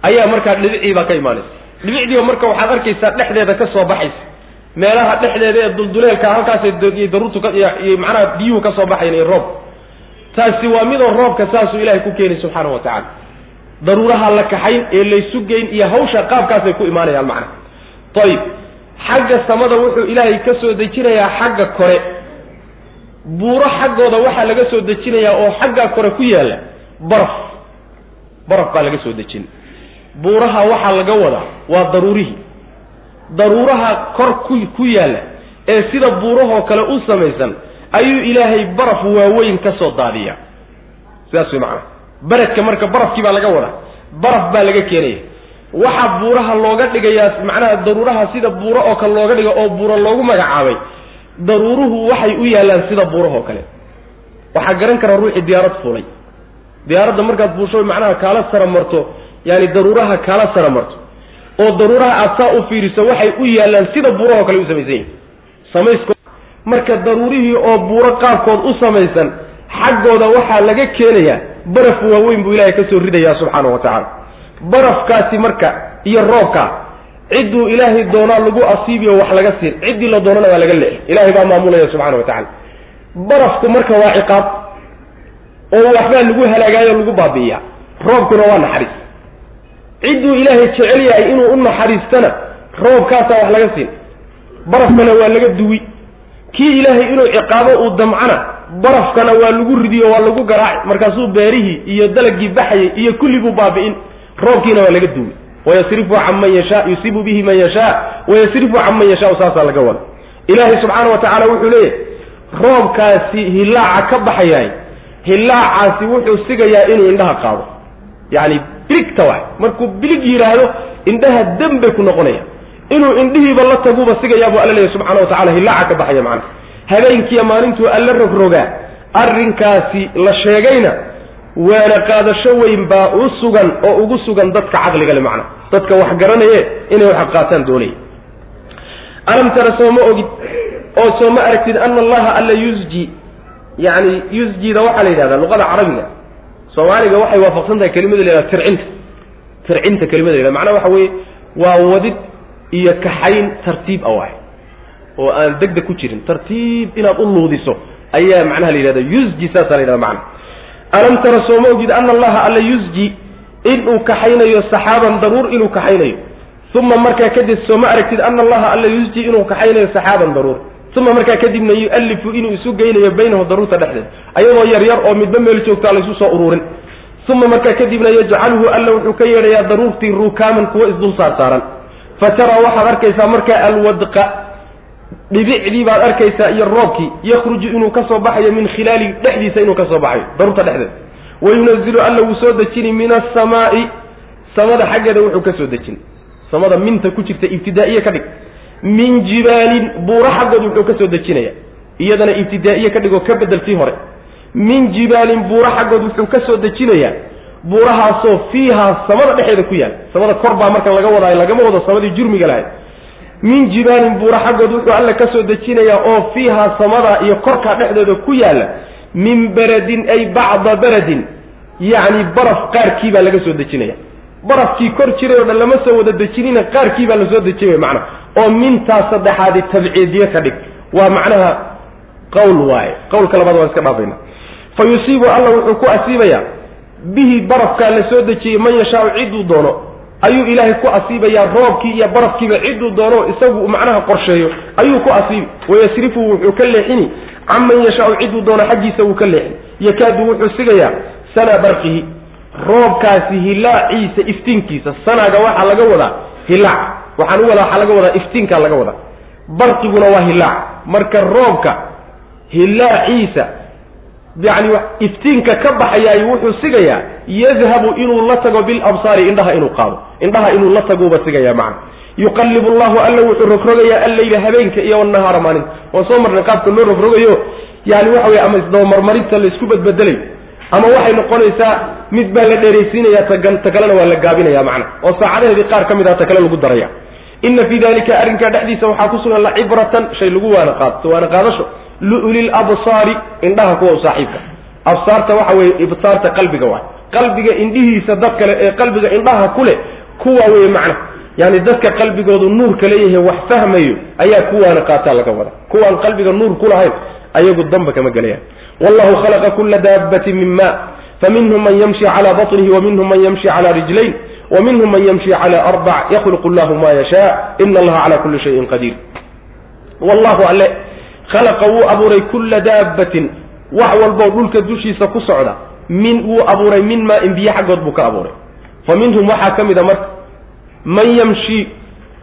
ayaa markaa dhibicii baa ka imaanaysa. Dhibicdiiba marka waxaad arkaysaa dhexdeeda ka soo baxaysa meelaha dhexdeeda ee dulduleelka halkaasay daruurtu iyo macnaha biyuhu ka soo baxayan iyo roob. Taasi waa midoo roobka saasuu ilaahay ku keenay subxaana wa tacaala. Daruuraha la kaxayn ee laysu geyn iyo hawsha qaabkaasay ku imaanayaan macnaha. Ayib xagga samada wuxuu ilaahay ka soo dejinayaa xagga kore. Buuro xaggooda waxaa laga soo dejinayaa oo xaggaa kore ku yaalla baraf. Baraf baa laga soo dejin. Buuraha waxaa laga wadaa waa daruurihii daruuraha kor ku ku yaalla ee sida buurahoo kale u samaysan ayuu ilaahay baraf waaweyn ka soo daadiyaa. Sidaas way macanaha beredka marka barafkii baa laga wadaa. Baraf baa laga keenaya. Waxaa buuraha looga dhigayaa macnaha daruuraha sida buuro oo kale looga dhiga oo buuro loogu magacaabay daruuruhu waxay u yaallaan sida buurahoo kale. Waxaa garan kara ruuxii diyaarad fuulay. Diyaaradda markaad fuusho macnaha kaala sara marto yaani daruuraha kaala sara marto oo daruuraha aad saa u fiiriso waxay u yaallaan sida buurahoo kale u samaysan yihiin samaysko marka daruurihii oo buuro qaabkood u samaysan xaggooda waxaa laga keenayaa baraf waaweyn buu ilaahay ka soo ridayaa subxaana wa tacaala. Barafkaasi marka iyo roobka cidduu ilaahay doonaa lagu asiibiyo wax laga siin. Ciddii la doonana waa laga leexi ilahay baa maamulaya subxana wa tacala barafku marka waa ciqaab oo waxbaa lagu halaagaayo lagu baabi'iyaa. Roobkuna waa naxariis cidduu ilaahay jecel yahay inuu u naxariistana roobkaasaa wax laga siin. Barafkana waa laga duwi. Kii ilaahay inuu ciqaabo uu damcana barafkana waa lagu ridiyo waa lagu garaaci markaasuu beerihii iyo dalagii baxayay iyo kulli buu baabi'in. Roobkiina waa laga duwi. Wayasrifu can man yashaa yusiibu bihi man yashaa. Wayasrifu can man yashaau saasaa laga wada ilaahay subxaana wa tacaala wuxuu leeyahy roobkaasi hilaaca ka baxayaay hilaacaasi wuxuu sigayaa inuu indhaha qaado. Yacni biligta waay. Markuu bilig yidhaahdo indhaha dam bay ku noqonaya. Inuu indhihiiba la taguba sigayaa buu alla leeyahy subxana wa tacala hilaaca ka baxaya macana habeenkiiya maalintuu alla rogrogaa. Arrinkaasi la sheegayna waana qaadasho weyn baa u sugan oo ugu sugan dadka caqliga le macna. Dadka wax garanaye inay wax qaataan doonaya alam tara sooma ogid oo sooma aragtid ana allaha alla yusji yani yusjida waxaa la yidhahdaa luqada carabiga soomaaliga waxay waafaqsan tahay kelimada la yhahda tircinta. Tircinta kelimada la yhahda macnaha waxa weeye waa wadid iyo kaxayn tartiib a waay. Oo aan degdeg ku jirin. Tartiib inaad u luudiso ayaa macnaha la yidhahda yusji saasaa la yhahda macna. Alam tara sooma ogid ana allaha alla yusji inuu kaxaynayo saxaaban daruur inuu kaxaynayo. Uma markaa kadib sooma aragtid ana allaha alla yusji inuu kaxaynayo saxaaban daruur uma markaa kadibna yualifu inuu isu geynayo baynahu daruurta dhexdeed ayadoo yar yar oo midba meel joogtaa laysu soo ururin uma markaa kadibna yajcaluhu alla wuxuu ka yeedhayaa daruurtii rukaaman kuwa isdul saar saaran. Fa taraa waxaad arkaysaa markaa alwadqa dhibicdii baad arkaysaa iyo roobkii yakhruju inuu ka soo baxayo min khilaali dhexdiisa inuu ka soo baxayo daruurta dhexdeeda wayunazilu alla wuu soo dejini min asamaai samada xaggeeda wuxuu ka soo dejin. Samada minta ku jirta ibtidaa'iye ka dhig min jibaalin buuro xaggood wuxuu ka soo dejinaya. Iyadana ibtidaa'iye ka dhig oo ka bedeltii hore. Min jibaalin buuro xaggood wuxuu ka soo dejinayaa buurahaasoo fiihaa samada dhexeeda ku yaal. Samada kor baa marka laga wadaayo lagama wado samadii jurmiga lahayd. Min jibaalin buura xaggood wuxuu alla ka soo dejinayaa oo fiihaa samada iyo korkaa dhexdeeda ku yaalla min beradin ay bacda beradin yacni baraf qaarkii baa laga soo dejinaya barafkii kor jiray oo dhan lama soo wada dejinina qaarkii baa la soo dejinaya macna. oo mintaa saddexaadi tabciidiye ka dhig. Waa macnaha qawl waaye. Qawlka labaad waan iska dhaafayna. Fa yusiibu alla wuxuu ku asiibayaa bihi barafkaa la soo dejiyey man yashaau ciduu doono ayuu ilaahay ku asiibayaa roobkii iyo barafkiiba ciduu doono isagu macnaha qorsheeyo ayuu ku asiibi wayasrifu wuxuu ka leexini canman yashaau ciduu doono xaggiisa wuu ka leexin yakaadu wuxuu sigayaa sana barqihi roobkaasi hilaaciisa iftiinkiisa sanaga waxaa laga wadaa hilaac. Waxaan u wadaa waxaa laga wadaa iftiinkaa laga wadaa. Barqiguna waa hilaac. Marka roobka hilaaciisa yacni iftiinka ka baxayaay wuxuu sigayaa yadhabu inuu la tago bilabsaari indhaha inuu qaado. Indhaha inuu la taguuba sigaya macna. Yuqallibu allahu alla wuxuu rogrogayaa alleyla habeenka iyo wanahaara maalinta waan soo marnay qaabka loo rogrogayo yani waxa weye ama isdabamarmarinta laysku badbedelayo ama waxay noqonaysaa mid baa la dheeraysiinaya ta kalena waa la gaabinaya macna. Oo saacadaheedii qaar ka mid ah ta kale lagu daraya. Ina fii dalika arrinkaa dhexdiisa waxaa ku sugan lacibratan shay lagu waana qaado waana qaadasho. Liulil absaari indhaha kuwa u saaxiibka. Absaarta waxa weeye ibsaarta qalbiga waay qalbiga indhihiisa dad kale ee qalbiga indhaha ku leh kuwa weye macna. Yani dadka qalbigoodu nuurka leeyahay wax fahmayo ayaa kuwaana qaataa laga wada kuwaan qalbiga nuur ku lahayn ayagu damba kama gelayaan wallahu khalaqa kula daabatin min ma. Faminhum man yamshi cala baطnihi waminhum man yamshi cala rijlayn waminhum man yamshi cala arbac yakhluqu llahu ma yashaa ina allaha cala kuli shayin qadiir wallahu alle khalaqa wuu abuuray kulla daabatin wax walboo dhulka dushiisa ku socda. Min wuu abuuray min maa-in biyo xaggood buu ka abuuray. Fa minhum waxaa ka mid a marka man yamshi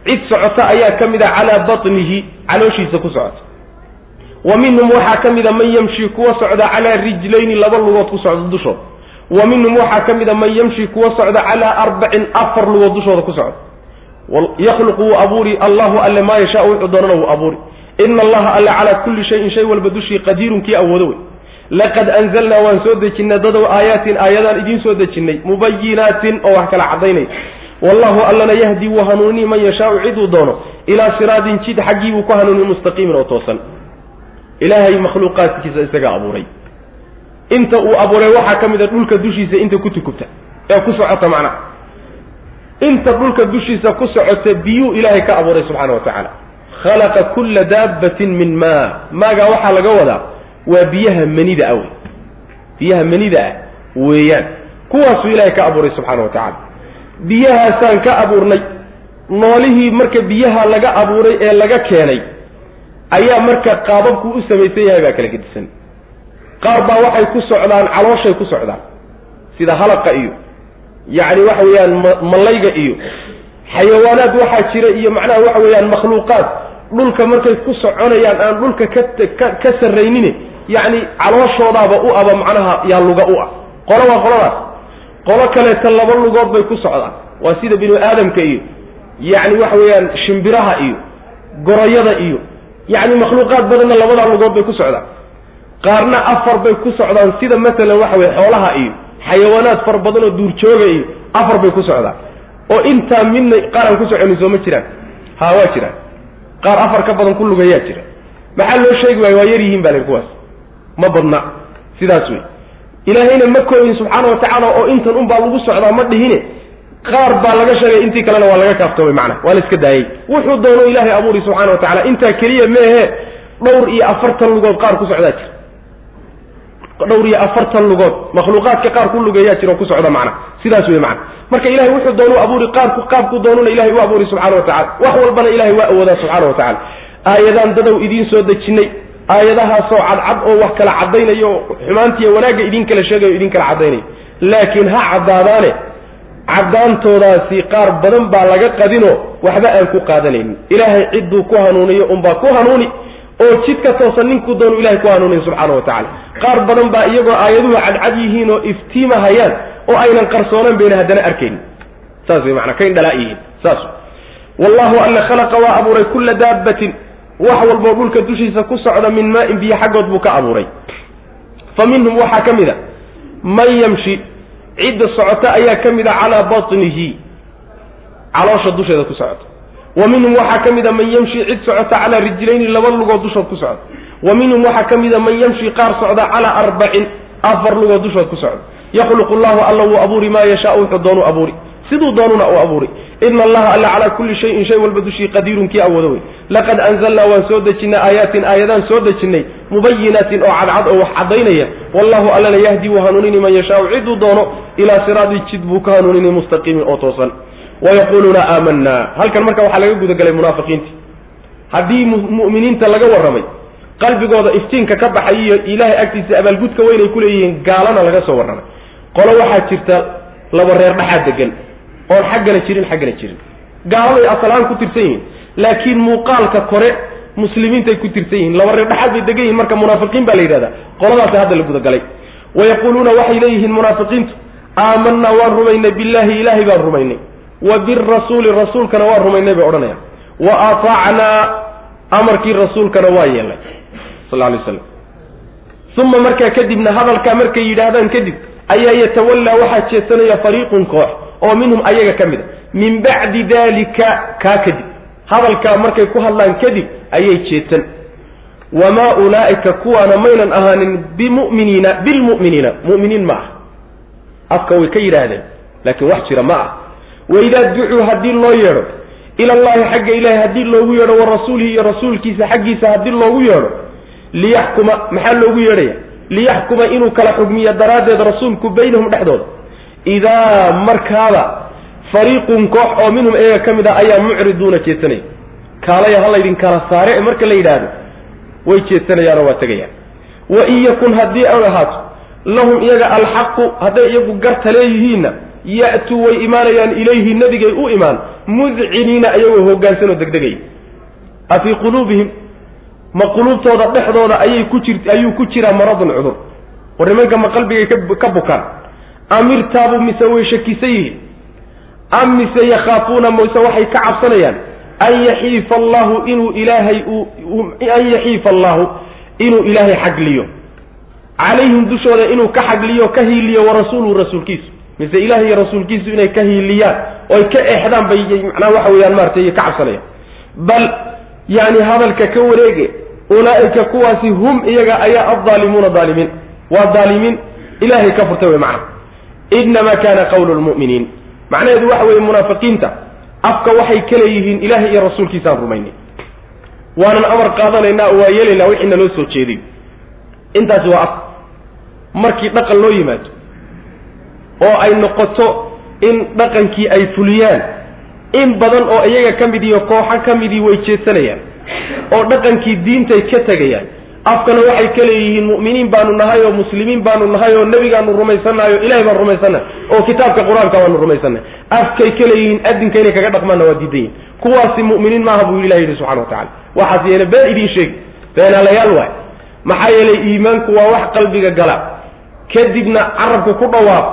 cid socota ayaa ka mid a calaa batnihi calooshiisa ku socota wa minhum waxaa ka mid a man yamshi kuwa socda calaa rijlayni laba lugood ku socda dushood wa minhum waxaa ka mid a man yamshi kuwa socda calaa arbacin afar lugood dushooda ku socda. Yakhluqu wuu abuuri allahu alle maa yashaau wuxuu doonana wuu abuuri. Ina allaha alle calaa kulli shayin shay walba dushii qadiirun kii awoodo wey. Laqad anzalnaa waan soo dejinnay dadow aayaatin aayadaan idiin soo dejinnay mubayinaatin oo wax kala caddaynay. Wallahu allana yahdi wuu hanuunii man yashaau ciduu doono ilaa siraadin jid xaggii buu ku hanuuniy mustaqiimin oo toosan ilaahay makhluuqaadkiisa isagaa abuuray. Inta uu abuuray waxaa ka mid a dhulka dushiisa inta ku tukubta ee ku socota macnaha inta dhulka dushiisa ku socota biyuu ilaahay ka abuuray subxaana wa tacaala. Khalaqa kulla daabbatin min maa. Maagaa waxaa laga wadaa waa biyaha manida ah wey. Biyaha manida ah weeyaan. Kuwaasuu ilaahay ka abuuray subxaana wa tacaala. Biyahaasaan ka abuurnay noolihii marka biyaha laga abuuray ee laga keenay ayaa marka qaababku u samaysan yahay baa kala gedisan. Qaar baa waxay ku socdaan calooshay ku socdaan. Sida halaqa iyo yacni waxa weeyaan malayga iyo xayawaanaad waxaa jira iyo macnaha waxa weeyaan makhluuqaad. Dhulka markay ku soconayaan aan dhulka ka ka sarraynin yacni calooshoodaaba u aba macnaha yaa luga u ah. Qolo waa qoladaas qolo kaleeta laba lugood bay ku socdaan. Waa sida binu aadamka iyo yacni waxa weeyaan shimbiraha iyo goroyada iyo yacni makhluuqaad badanna labadaa lugood bay ku socdaan qaarna afar bay ku socdaan sida masalan waxa weye xoolaha iyo xayawaanaad fara badan oo duurjooga iyo afar bay ku socdaan oo intaa midna qaar aan ku soconin soo ma jiraan. Ha waa jiraan. Qaar afar ka badan ku lugayaa jira. Maxaa loo sheegi waayo? Waa yar yihiin baa lahi kuwaas. Ma badna. Sidaas wey ilaahayna ma kooyin subxaana wa tacaala oo intan unbaa lagu socdaa ma dhihine qaar baa laga sheegay intii kalena waa laga kaaftoomay macna waa la iska daayey wuxuu doono ilaahay abuuri subxaana wa tacala intaa keliya meehe dhowr iyo afartan lugood qaar ku socdaa jira dhowr iyo afartan lugood makhluuqaadka qaar ku lugeeyaa jira oo ku socda macna sidaas wey macna marka ilahay wuxuu doonu abuuri qaarku qaabku doonuna ilahay u abuuri subxana wa tacala wax walbana ilahay waa awoodaa subxaana wa tacala aayadaan dadow idiin soo dejinnay aayadahaasoo cadcad oo wax kala caddaynayo xumaantiiyo wanaagga idin kala sheegayo idin kala caddaynayo. Laakiin ha caddaadaane caddaantoodaasi qaar badan baa laga qadinoo waxba aan ku qaadanaynin. Ilaahay cidduu ku hanuuniyo unbaa ku hanuuni oo jidka toosan ninkuu doonu ilahay ku hanuuniyo subxaana wa tacala qaar badan baa iyagoo aayaduhu cadcad yihiin oo iftiima hayaan oo aynan qarsoonaan bayna haddana arkaynin. Saas way maanaa kayn dhalaa yihiin. Saas. Wallahu alla khalaqa waa abuuray kulla daabbatin. Wax walboo dhulka dushiisa ku socda min maa-in biyo xaggood buu ka abuuray. Fa minhum waxaa ka mid a man yamshi cidda socota ayaa ka mid a calaa batnihi. Caloosha dusheeda ku socota wa minhum waxaa ka mid a man yamshi cid socota calaa rijlayni laba lugood dushood ku socda wa minhum waxaa ka mid a man yamshi qaar socda calaa arbacin afar lugood dushood ku socda yakhluqu llahu alla wuu abuuri maa yashaau wuxuu doonu abuuri siduu doonuna uu abuuri ina allaha alla calaa kulli shayin shay walba dushii qadiirun kii awoodo wey laqad anzalnaa waan soo dejinay aayaatin aayadaan soo dejinnay mubayinaatin oo cadcad oo wax caddaynaya. Wallahu allana yahdi wuu hanuunini man yashaau ciduu doono ilaa siraadi jid buu ka hanuunini mustaqiimin oo toosan. Wayaquuluuna aamanaa halkan marka waxaa laga gudagalay munaafiqiinti. Haddii mu'miniinta laga warramay qalbigooda iftiinka ka baxay iyo ilaahay agtiisa abaalgudka weynay ku leeyihiin gaalana laga soo warramay. Qolo waxaa jirta laba reer dhaxaa degan oon xaggana jirin xaggana jirin. Gaaladay asal-aan ku tirsan yihiin laakiin muuqaalka kore muslimiintay ku tirsan yihiin laba reer dhaxaad bay degan yihiin marka munaafiqiin baa la yidhahda qoladaasi hadda la gudagalay wayaquuluuna waxay leeyihiin munaafiqiintu aamanaa waan rumaynay billahi ilaahay baan rumaynay. Wa birasuuli rasuulkana waan rumaynay bay odhanayaan. Wa aataacnaa amarkii rasuulkana waa yeelnay sal alay slam uma markaa kadibna hadalkaa markay yidhaahdaan kadib ayaa yatawallaa waxaa jeesanaya fariiqun koox oo minhum ayaga ka mid a. Min bacdi dalika kaa kadib. Hadalkaa markay ku hadlaan kadib ayay jeesan wamaa ulaa'ika kuwaana maynan ahaanin bimu'miniina bilmu'miniina. Mu'miniin ma ah afka way ka yidhaahdeen laakiin wax jira ma ah waidaa ducuu haddii loo yeedho ila allahi xagga ilaahi haddii loogu yeedho wa rasuulihi iyo rasuulkiisa xaggiisa haddii loogu yeedho liyaxkuma maxaa loogu yeedhaya? Liyaxkuma inuu kala xugmiyo daraaddeed rasuulku baynahum dhexdooda idaa markaaba fariiqun koox oo minhum iyaga ka mid ah ayaa mucriduuna jeesanaya kaalaya ha laydin kala saare marka la yidhaahdo way jeesanayaanoo waa tegayaan wa in yakun haddii ay ahaato lahum iyaga alxaqu hadday iyagu garta leeyihiinna ya'tuu way imaanayaan ilayhi nebigay u imaan mudciniina iyagoo hoggaansanoo degdegaya afii quluubihim ma quluubtooda dhexdooda ayay ku jir ayuu ku jiraa maradun cudur war nimanka ma qalbigay ka bukaan amirtaabu mise way shakisan yihiin. Am mise yakhaafuuna mise waxay ka cabsanayaan an yaxiifa allahu inuu ilaahay an yaxiifa allahu inuu ilaahay xagliyo. Calayhim dushooda inuu ka xagliyo ka hiiliyo warasuuluhu rasuulkiisu. Mise ilahay iyo rasuulkiisu inay ka hiiliyaan oo ay ka eexdaan bay macnaha waxa weeyaan maratay ka cabsanayaan. Bal yani hadalka ka wareege ulaa'ika kuwaasi hum iyaga ayaa addaalimuuna daalimiin. Waa daalimiin ilaahay ka furtay wey macna inamaa kana qawlu lmu'miniin macnaheedu waxa weeye munaafiqiinta. Afka waxay ka leeyihiin ilaahay iyo rasuulkiisaan rumaynay waanan amar qaadanaynaa oo waa yeelaynaa wixii naloo soo jeeday intaasi waa af. Markii dhaqan loo yimaado oo ay noqoto in dhaqankii ay fuliyaan in badan oo iyaga ka mid iyo kooxo ka midii way jeedsanayaan oo dhaqankii diintay ka tegayaan afkana waxay ka leeyihiin mu'miniin baanu nahay oo muslimiin baanu nahay oo nebigaanu rumaysannahay oo ilahay baan rumaysannahay oo kitaabka qur'aanka baanu rumaysannahay afkay ka leeyihiin adinka inay kaga dhaqmaanna waa diidan yihiin kuwaasi mu'miniin maaha buu ilahi yidhi subxana wa tacala waxaas yeele been idiin sheegi beenaalayaal waay. Maxaa yeelay iimaanku waa wax qalbiga gala. Kadibna carabka ku dhawaaq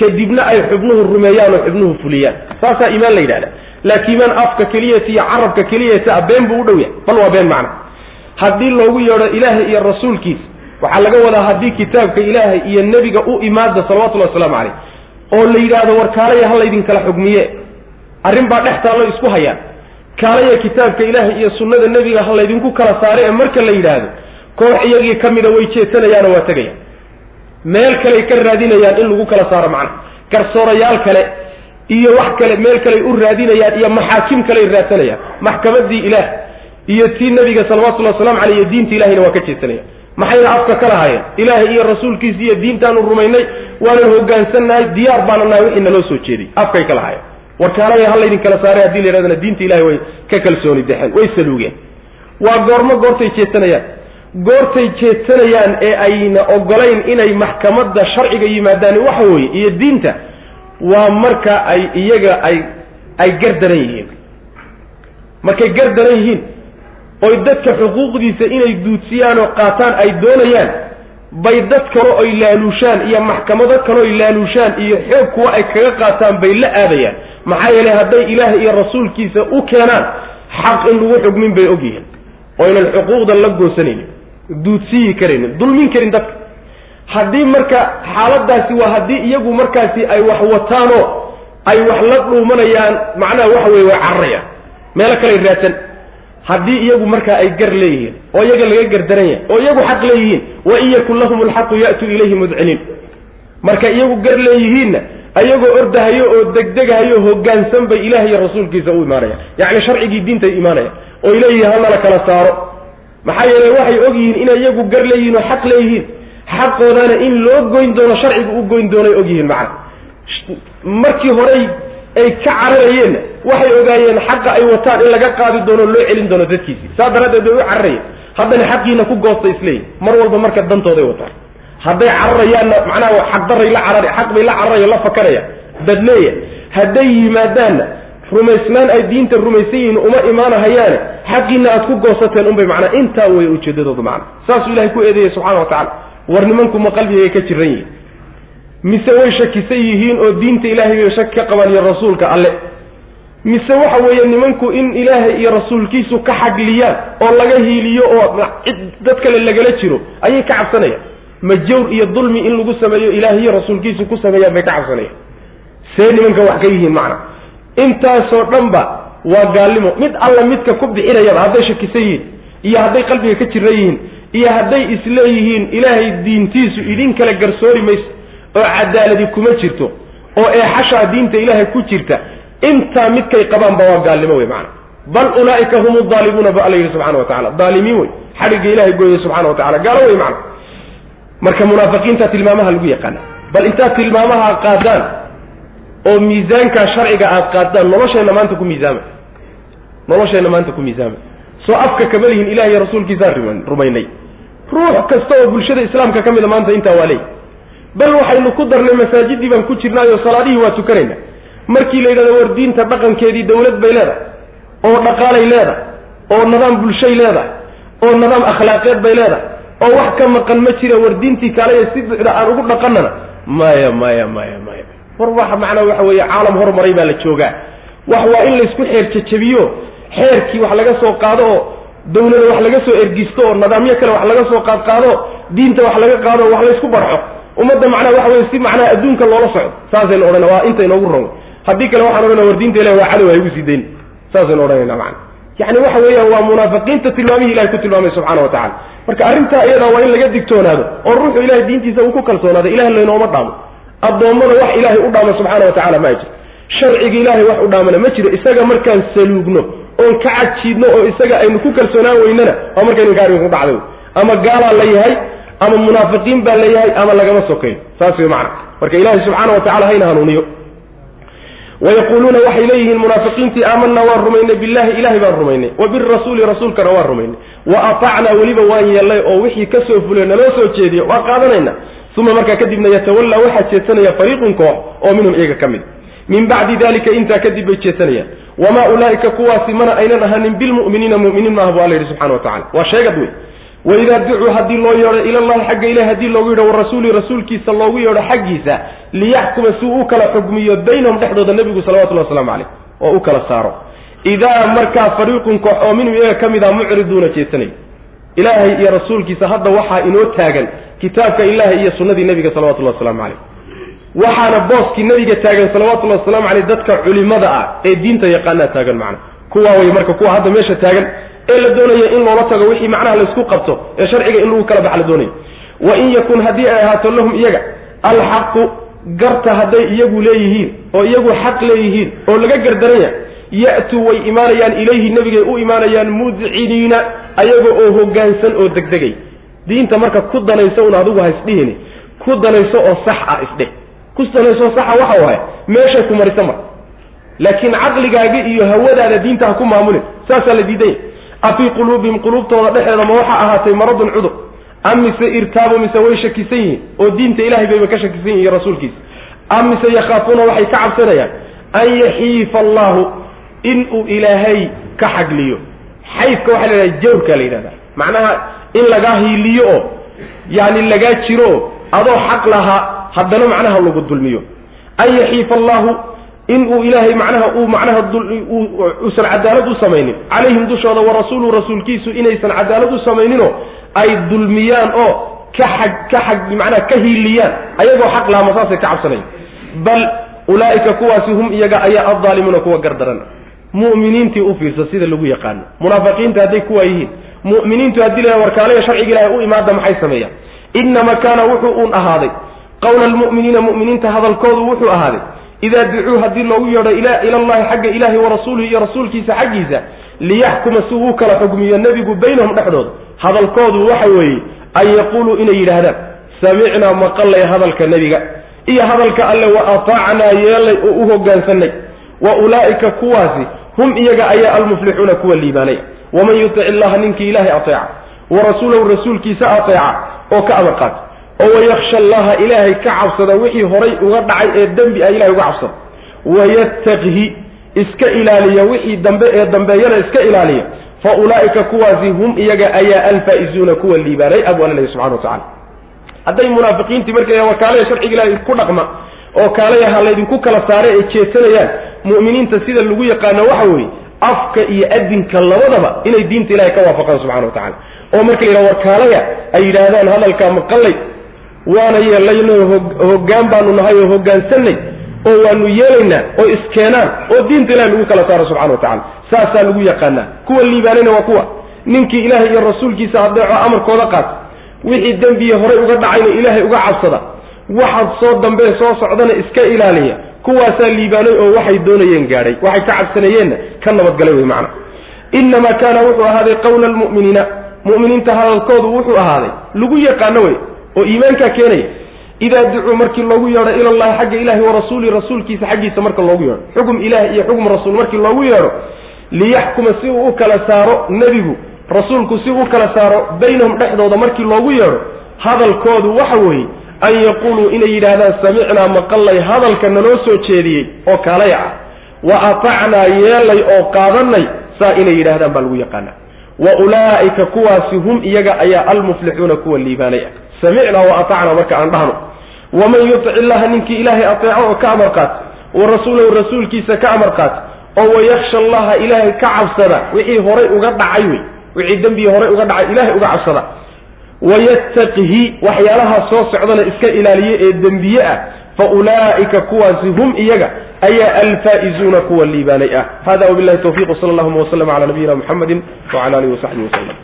kadibna ay xubnuhu rumeeyaan oo xubnuhu fuliyaan. Saasaa iimaan la yidhahda laakiin iimaan afka keliyata iyo carabka keliyata a been buu u dhow yahay. Bal waa been macna haddii loogu yeedho ilaahay iyo rasuulkiisa waxaa laga wadaa haddii kitaabka ilaahay iyo nebiga u imaada salawatullahi wasalaamu caleyh oo la yidhaahdo war kaalaya ha laydinkala xugmiye. Arrin baa dhex taallo isku hayaan kaalaya kitaabka ilaahay iyo sunnada nebiga ha laydinku kala saare ee marka la yidhaahdo koox iyagii ka mida way jeesanayaanoo waa tegayaan. Meel kaley ka raadinayaan in lagu kala saaro macnaha garsoorayaal kale iyo wax kale meel kaley u raadinayaan iyo maxaakim kaley raadsanayaan. Maxkamadii ilaah iyo tii nabiga salawatullahi wasalamu caleyh iyo diinta ilahayna waa ka jeesanaya. Maxayna afka ka lahaayeen? Ilaahay iyo rasuulkiisa iyo diintaanu rumaynay waanan hogaansannahay diyaar baana nahay wixii naloo soo jeeday. Afkay ka lahaayeen. Warkaalaya ha laydin kala saaray haddii la yidhahdana diinta ilahay way ka kalsooni dexeen way saluugeen. Waa goormo goortay jeesanayaan. Goortay jeedsanayaan ee ayna ogolayn inay maxkamadda sharciga yimaadaan waxa weeye iyo diinta waa marka ay iyaga ay ay gardaran yihiin. Markay gardaran yihiin oy dadka xuquuqdiisa inay duudsiyaan oo qaataan ay doonayaan bay dad kale oy laaluushaan iyo maxkamado kale oy laaluushaan iyo xoog kuwa ay kaga qaataan bay la aadayaan. Maxaa yeelay hadday ilaah iyo rasuulkiisa u keenaan xaq in lagu xugmin bay ogyihiin oynan xuquuqda la goosanaynin duudsiyi karaynin dulmin karin dadka. Haddii marka xaaladaasi waa haddii iyagu markaasi ay wax wataanoo ay wax la dhuumanayaan macnaha waxa weye way cararayaan. Meelo kaley raadsan haddii iyagu markaa ay gar leeyihiin oo iyaga laga gardaran yahay oo iyagu xaq leeyihiin wa in yakun lahum alxaqu ya'tuu ilayhi mudciniin marka iyagu gar leeyihiinna ayagoo ordahayo oo degdegahayo hoggaansan bay ilaah iyo rasuulkiisa u imaanayaan yacni sharcigii diintay imaanayaan oo ileeyihin hanala kala saaro. Maxaa yeelay waxay og yihiin inay iyagu gar leeyihiin oo xaq leeyihiin. Xaqoodana in loo goyn doono sharcigu u goyn doonay og yihiin macna. Markii horey ay ka cararayeenna waxay ogaayeen xaqa ay wataan in laga qaadi doono loo celin doono dadkiisii. Saa daraaddeed bay u cararayeen. Haddana xaqiina ku goosta isleeyihin mar walba marka dantooday wataan. Hadday cararayaanna macnaha xaqdaray la carara xaq bay la cararaya la fakaraya. Dadleeya hadday yimaadaanna rumaysnaan ay diinta rumaysan yihiin uma imaanahayaane xaqiina aad ku goosateen unbay macnaa intaa wey ujeedadoodu macna saasuu ilahay ku eedeeyey subxana wa tacala war nimanku ma qalbigay ka jiran yihiin mise way shakisan yihiin oo diinta ilaahay bay shaki ka qabaan iyo rasuulka alle. Mise waxa weeye nimanku in ilaahay iyo rasuulkiisu ka xagliyaan oo laga hiiliyo oo cid dad kale lagala jiro ayay ka cabsanayaan ma jawr iyo dulmi in lagu sameeyo ilaahay iyo rasuulkiisu ku sameeyaan bay ka cabsanayaan see nimanka wax ka yihiin macna. Intaasoo dhan ba waa gaalnimo. Mid alla midka ku bixinayaba hadday shakisan yihiin iyo hadday qalbiga ka jiran yihiin iyo hadday isleeyihiin ilaahay diintiisu idin kala garsoori mayso oo cadaaladi kuma jirto oo eexashaa diinta ilaahay ku jirta intaa midkay qabaanba waa gaalnimo wey macana bal ulaa'ika hum daalimuuna ba alla yidhi subxana wa tacala daalimiin wey xadhigga ilahay gooyey subxana wa tacala gaalo wey macana marka munaafiqiinta tilmaamaha lagu yaqaana bal intaad tilmaamaha qaadaan oo miisaanka sharciga aad qaadaan nolosheenna maanta ku miisaama. Nolosheenna maanta ku miisaama. Soo afka kama lihin ilaah iyo rasuulkiisaan rumaynay. Ruux kasta oo bulshada islaamka ka mida maanta intaa waa leey bal waxaynu ku darnay masaajidii baan ku jirnaayo salaadihii waa tukanayna. Markii la yidhahdo war diinta dhaqankeedii dawlad bay leedahay oo dhaqaalay leedahay oo nidaam bulshay leedahay oo nidaam akhlaaqeed bay leedahay oo wax ka maqan ma jira war diintii kaalaya si aan ugu dhaqanana maya maya maya maya. War waxa macnaa waxa weeye caalam horumaray baa la joogaa. Wax waa in laysku xeer jajabiyo xeerkii wax laga soo qaado oo dawlada wax laga soo ergisto oo nidaamyo kale wax laga soo qaadqaado diinta wax laga qaado wax laysku barxo ummadda macnaha waxa weye si macnaha adduunka loola socdo saasaynu odhana waa inta inoogu ron haddii kale waxaan odhana war ilahi waa cadow ha igu sii dayn. Saasaynu odhanayna macana yani waxa weeyaan waa munaafiqiinta tilmaamihii ilahay ku tilmaamay subxana wa tacala marka arrintaa iyadaa waa in laga digtoonaado oo ruuxu ilahay diintiisa uu ku kalsoonaado ilahay laynooma dhaamo. Addoommada wax ilaahay u dhaamo subxaana wa tacala ma jirto sharciga ilaahay wax u dhaamana ma jiro isaga markaan saluugno oon ka cadjiidno oo isaga aynu ku kalsoonaan weynana waa markaynu gaariga ku dhacday. Ama gaalaa la yahay ama munaafiqiin baa la yahay ama lagama sokayo saas wey macna. Marka ilaahay subxaana wa tacala hayna hanuuniyo. Wayaquuluuna waxay leeyihiin munaafiqiintii aamanaa waan rumaynay billahi ilahay baan rumaynay. Wa birasuuli rasuulkana waan rumaynay. Wa atacnaa weliba waan yeelnay oo wixii ka soo fulay naloo soo jeediyo. Waa qaadanayna uma markaa kadibna yatawallaa waxaa jeedsanaya fariiqun koox oo minhum iyaga ka mid. Min bacdi dalika intaa kadib bay jeedsanayaan wamaa ulaa'ika kuwaasi mana aynan ahanin bilmu'miniina mu'miniin maaha bu alla yidhi subxana wa tacala waa sheegad wey waidaa ducuu haddii loo yeedho ilallahi xagga ilahi haddii loogu yeedho warasuuli rasuulkiisa loogu yeedho xaggiisa liyaxkuma si uu u kala xugmiyo baynahum dhexdooda nebigu salawatullahi waslamu caleyh oo u kala saaro idaa markaa fariiqun koox oo minhum iyaga ka mid a mucriduuna jeesanay ilaahay iyo rasuulkiisa hadda waxaa inoo taagan kitaabka ilaahay iyo sunnadii nebiga salawatullahi waslamu caleyh waxaana booskii nebiga taagan salawatullahi waslamu caleyh dadka culimada ah ee diinta yaqaanaa taagan macna kuwaa way marka kuwa hadda meesha taagan ee la doonaya in loola tago wixii macnaha laysku qabto ee sharciga in lagu kala bax la doonayo in yakun haddii ay ahaato lahum iyaga alxaqu garta hadday iyagu leeyihiin oo iyagu xaq leeyihiin oo laga gardaranya ya'tuu way imaanayaan ilayhi nebigay u imaanayaan mudciniina ayaga oo hoggaansan oo degdegay. Diinta marka ku danayso un adigu haisdhihini ku danayso oo sax ah isdheh ku danayso saxa waxa wahay meeshay ku marisa mar laakiin caqligaaga iyo hawadaada diinta ha ku maamulin saasaa la diidanya afii quluubihim quluubtooda dhexeeda ma waxaa ahaatay maradun cudur am mise irtaabo mise way shakisan yihiin oo diinta ilahay bayba ka shakisan yihiin iyo rasuulkiisa am mise yakhaafuuna waxay ka cabsanayaan an yaxiifa allahu inuu ilaahay ka xagliyo xayfka waxaa la yidhahda jawrkaa la yidhahda macnaha in lagaa hiiliyo oo yani lagaa jiro oo adoo xaq lahaa haddana macnaha lagu dulmiyo an yaxiifa allahu in uu ilaahay macnaha uu macnaha uusan cadaalad u samaynin. Calayhim dushooda wa rasuulu rasuulkiisu inaysan cadaalad u samayninoo ay dulmiyaan oo ka xag ka xag macnaha ka hiiliyaan ayagoo xaq lahama saasay ka cabsanayan bal ulaa'ika kuwaasi hum iyaga ayaa addaalimuuna kuwa gardaran. Mu'miniintii u fiirsa sida lagu yaqaano. Munaafiqiinta hadday kuwaa yihiin. Mu'miniintu haddii la warkaalaya sharciga ilahay u imaada maxay sameeyaan? Inama kaana wuxuu uun ahaaday. Qawla almu'miniina mu'miniinta hadalkoodu wuxuu ahaaday idaa ducuu haddii loogu yeedho ilallahi xagga ilaahi wa rasuulihi iyo rasuulkiisa xaggiisa liyaxkuma si uu kala xugmiyo nebigu baynahum dhexdooda hadalkoodu waxa weeye an yaquuluu inay yidhaahdaan samicnaa maqallay hadalka nebiga iyo hadalka alle wa ataacnaa yeelay oo u hoggaansanay wa ulaa'ika kuwaasi hum iyaga ayaa almuflixuuna kuwa liibaanaya waman yutic illaha ninkii ilaahay ateeca wa rasuulahu rasuulkiisa ateeca oo ka amar qaata oo wayaksha allaha ilaahay ka cabsada wixii horay uga dhacay ee dembi ah ilahay uga cabsada wayattaqhi iska ilaaliya wixii dambe ee dambeeyana iska ilaaliya. Fa ulaa'ika kuwaasi hum iyaga ayaa alfaa'izuuna kuwa liibaanay abu alla subxana wa tacala hadday munaafiqiintii markay wakaalaya sharciga ilahay ku dhaqma oo kaalaya laydinku kala saare ay jeesanayaan mu'miniinta sida lagu yaqaano waxa weeye afka iyo adinka labadaba inay diinta ilahay ka waafaqaan subxana wa tacala oo marka la yidhaha warkaalaya ay yidhaahdaan hadalkaa maqallay waana yeelayno hoggaan baanu nahay oo hoggaansanay oo waanu yeelaynaa oo iskeenaan oo diinta ilahay lagu kala saaro subxana wa tacala saasaa lagu yaqaanaa. Kuwa liibaanayna waa kuwa. Ninkii ilaahay iyo rasuulkiisa adeeco amarkooda qaata wixii dembiya horay uga dhacayna ilaahay uga cabsada waxaad soo dambee soo socdana iska ilaaliya. Kuwaasaa liibaanay oo waxay doonayeen gaadhay waxay ka cabsanayeenna ka nabadgalay wey macna. Innamaa kaana wuxuu ahaaday qawla almu'miniina. Mu'miniinta hadalkoodu wuxuu ahaaday lagu yaqaano wey oo iimaankaa keenaya idaa ducuu markii loogu yeedho ila llahi xagga ilahi wa rasuuli rasuulkiisa xaggiisa marka loogu yeedho. Xugum ilaah iyo xugum rasuul markii loogu yeedho liyaxkuma si uu u kala saaro nebigu rasuulku si uu kala saaro baynahum dhexdooda markii loogu yeedho hadalkoodu waxa weeye an yaquuluu inay yidhaahdaan samicnaa maqallay hadalka naloo soo jeediyey oo kaalay ah. Wa atacnaa yeelay oo qaadanay saa inay yidhaahdaan baa lagu yaqaanaa. Wa ulaa'ika kuwaasi hum iyaga ayaa almuflixuuna kuwa liibaanay ah samicnaa wa atacnaa marka aan dhahno. Waman yutic illaha ninkii ilaahay ateeco oo ka amar qaata wa rasuulahu rasuulkiisa ka amar qaata oo wayaksha allaha ilaahay ka cabsada wixii horay uga dhacay wey wixii dembii horay uga dhacay ilaahay uga cabsada. Wayattaqihi waxyaalaha soo socdana iska ilaaliye ee dembiye ah fa ulaa'ika kuwaasi hum iyaga ayaa alfaa'izuuna kuwa liibaanay ah. Hada wabillahi tawfiq wsala allahuma waslama cala nabiyina muxamedi wcala alihi wasaxbihi waslem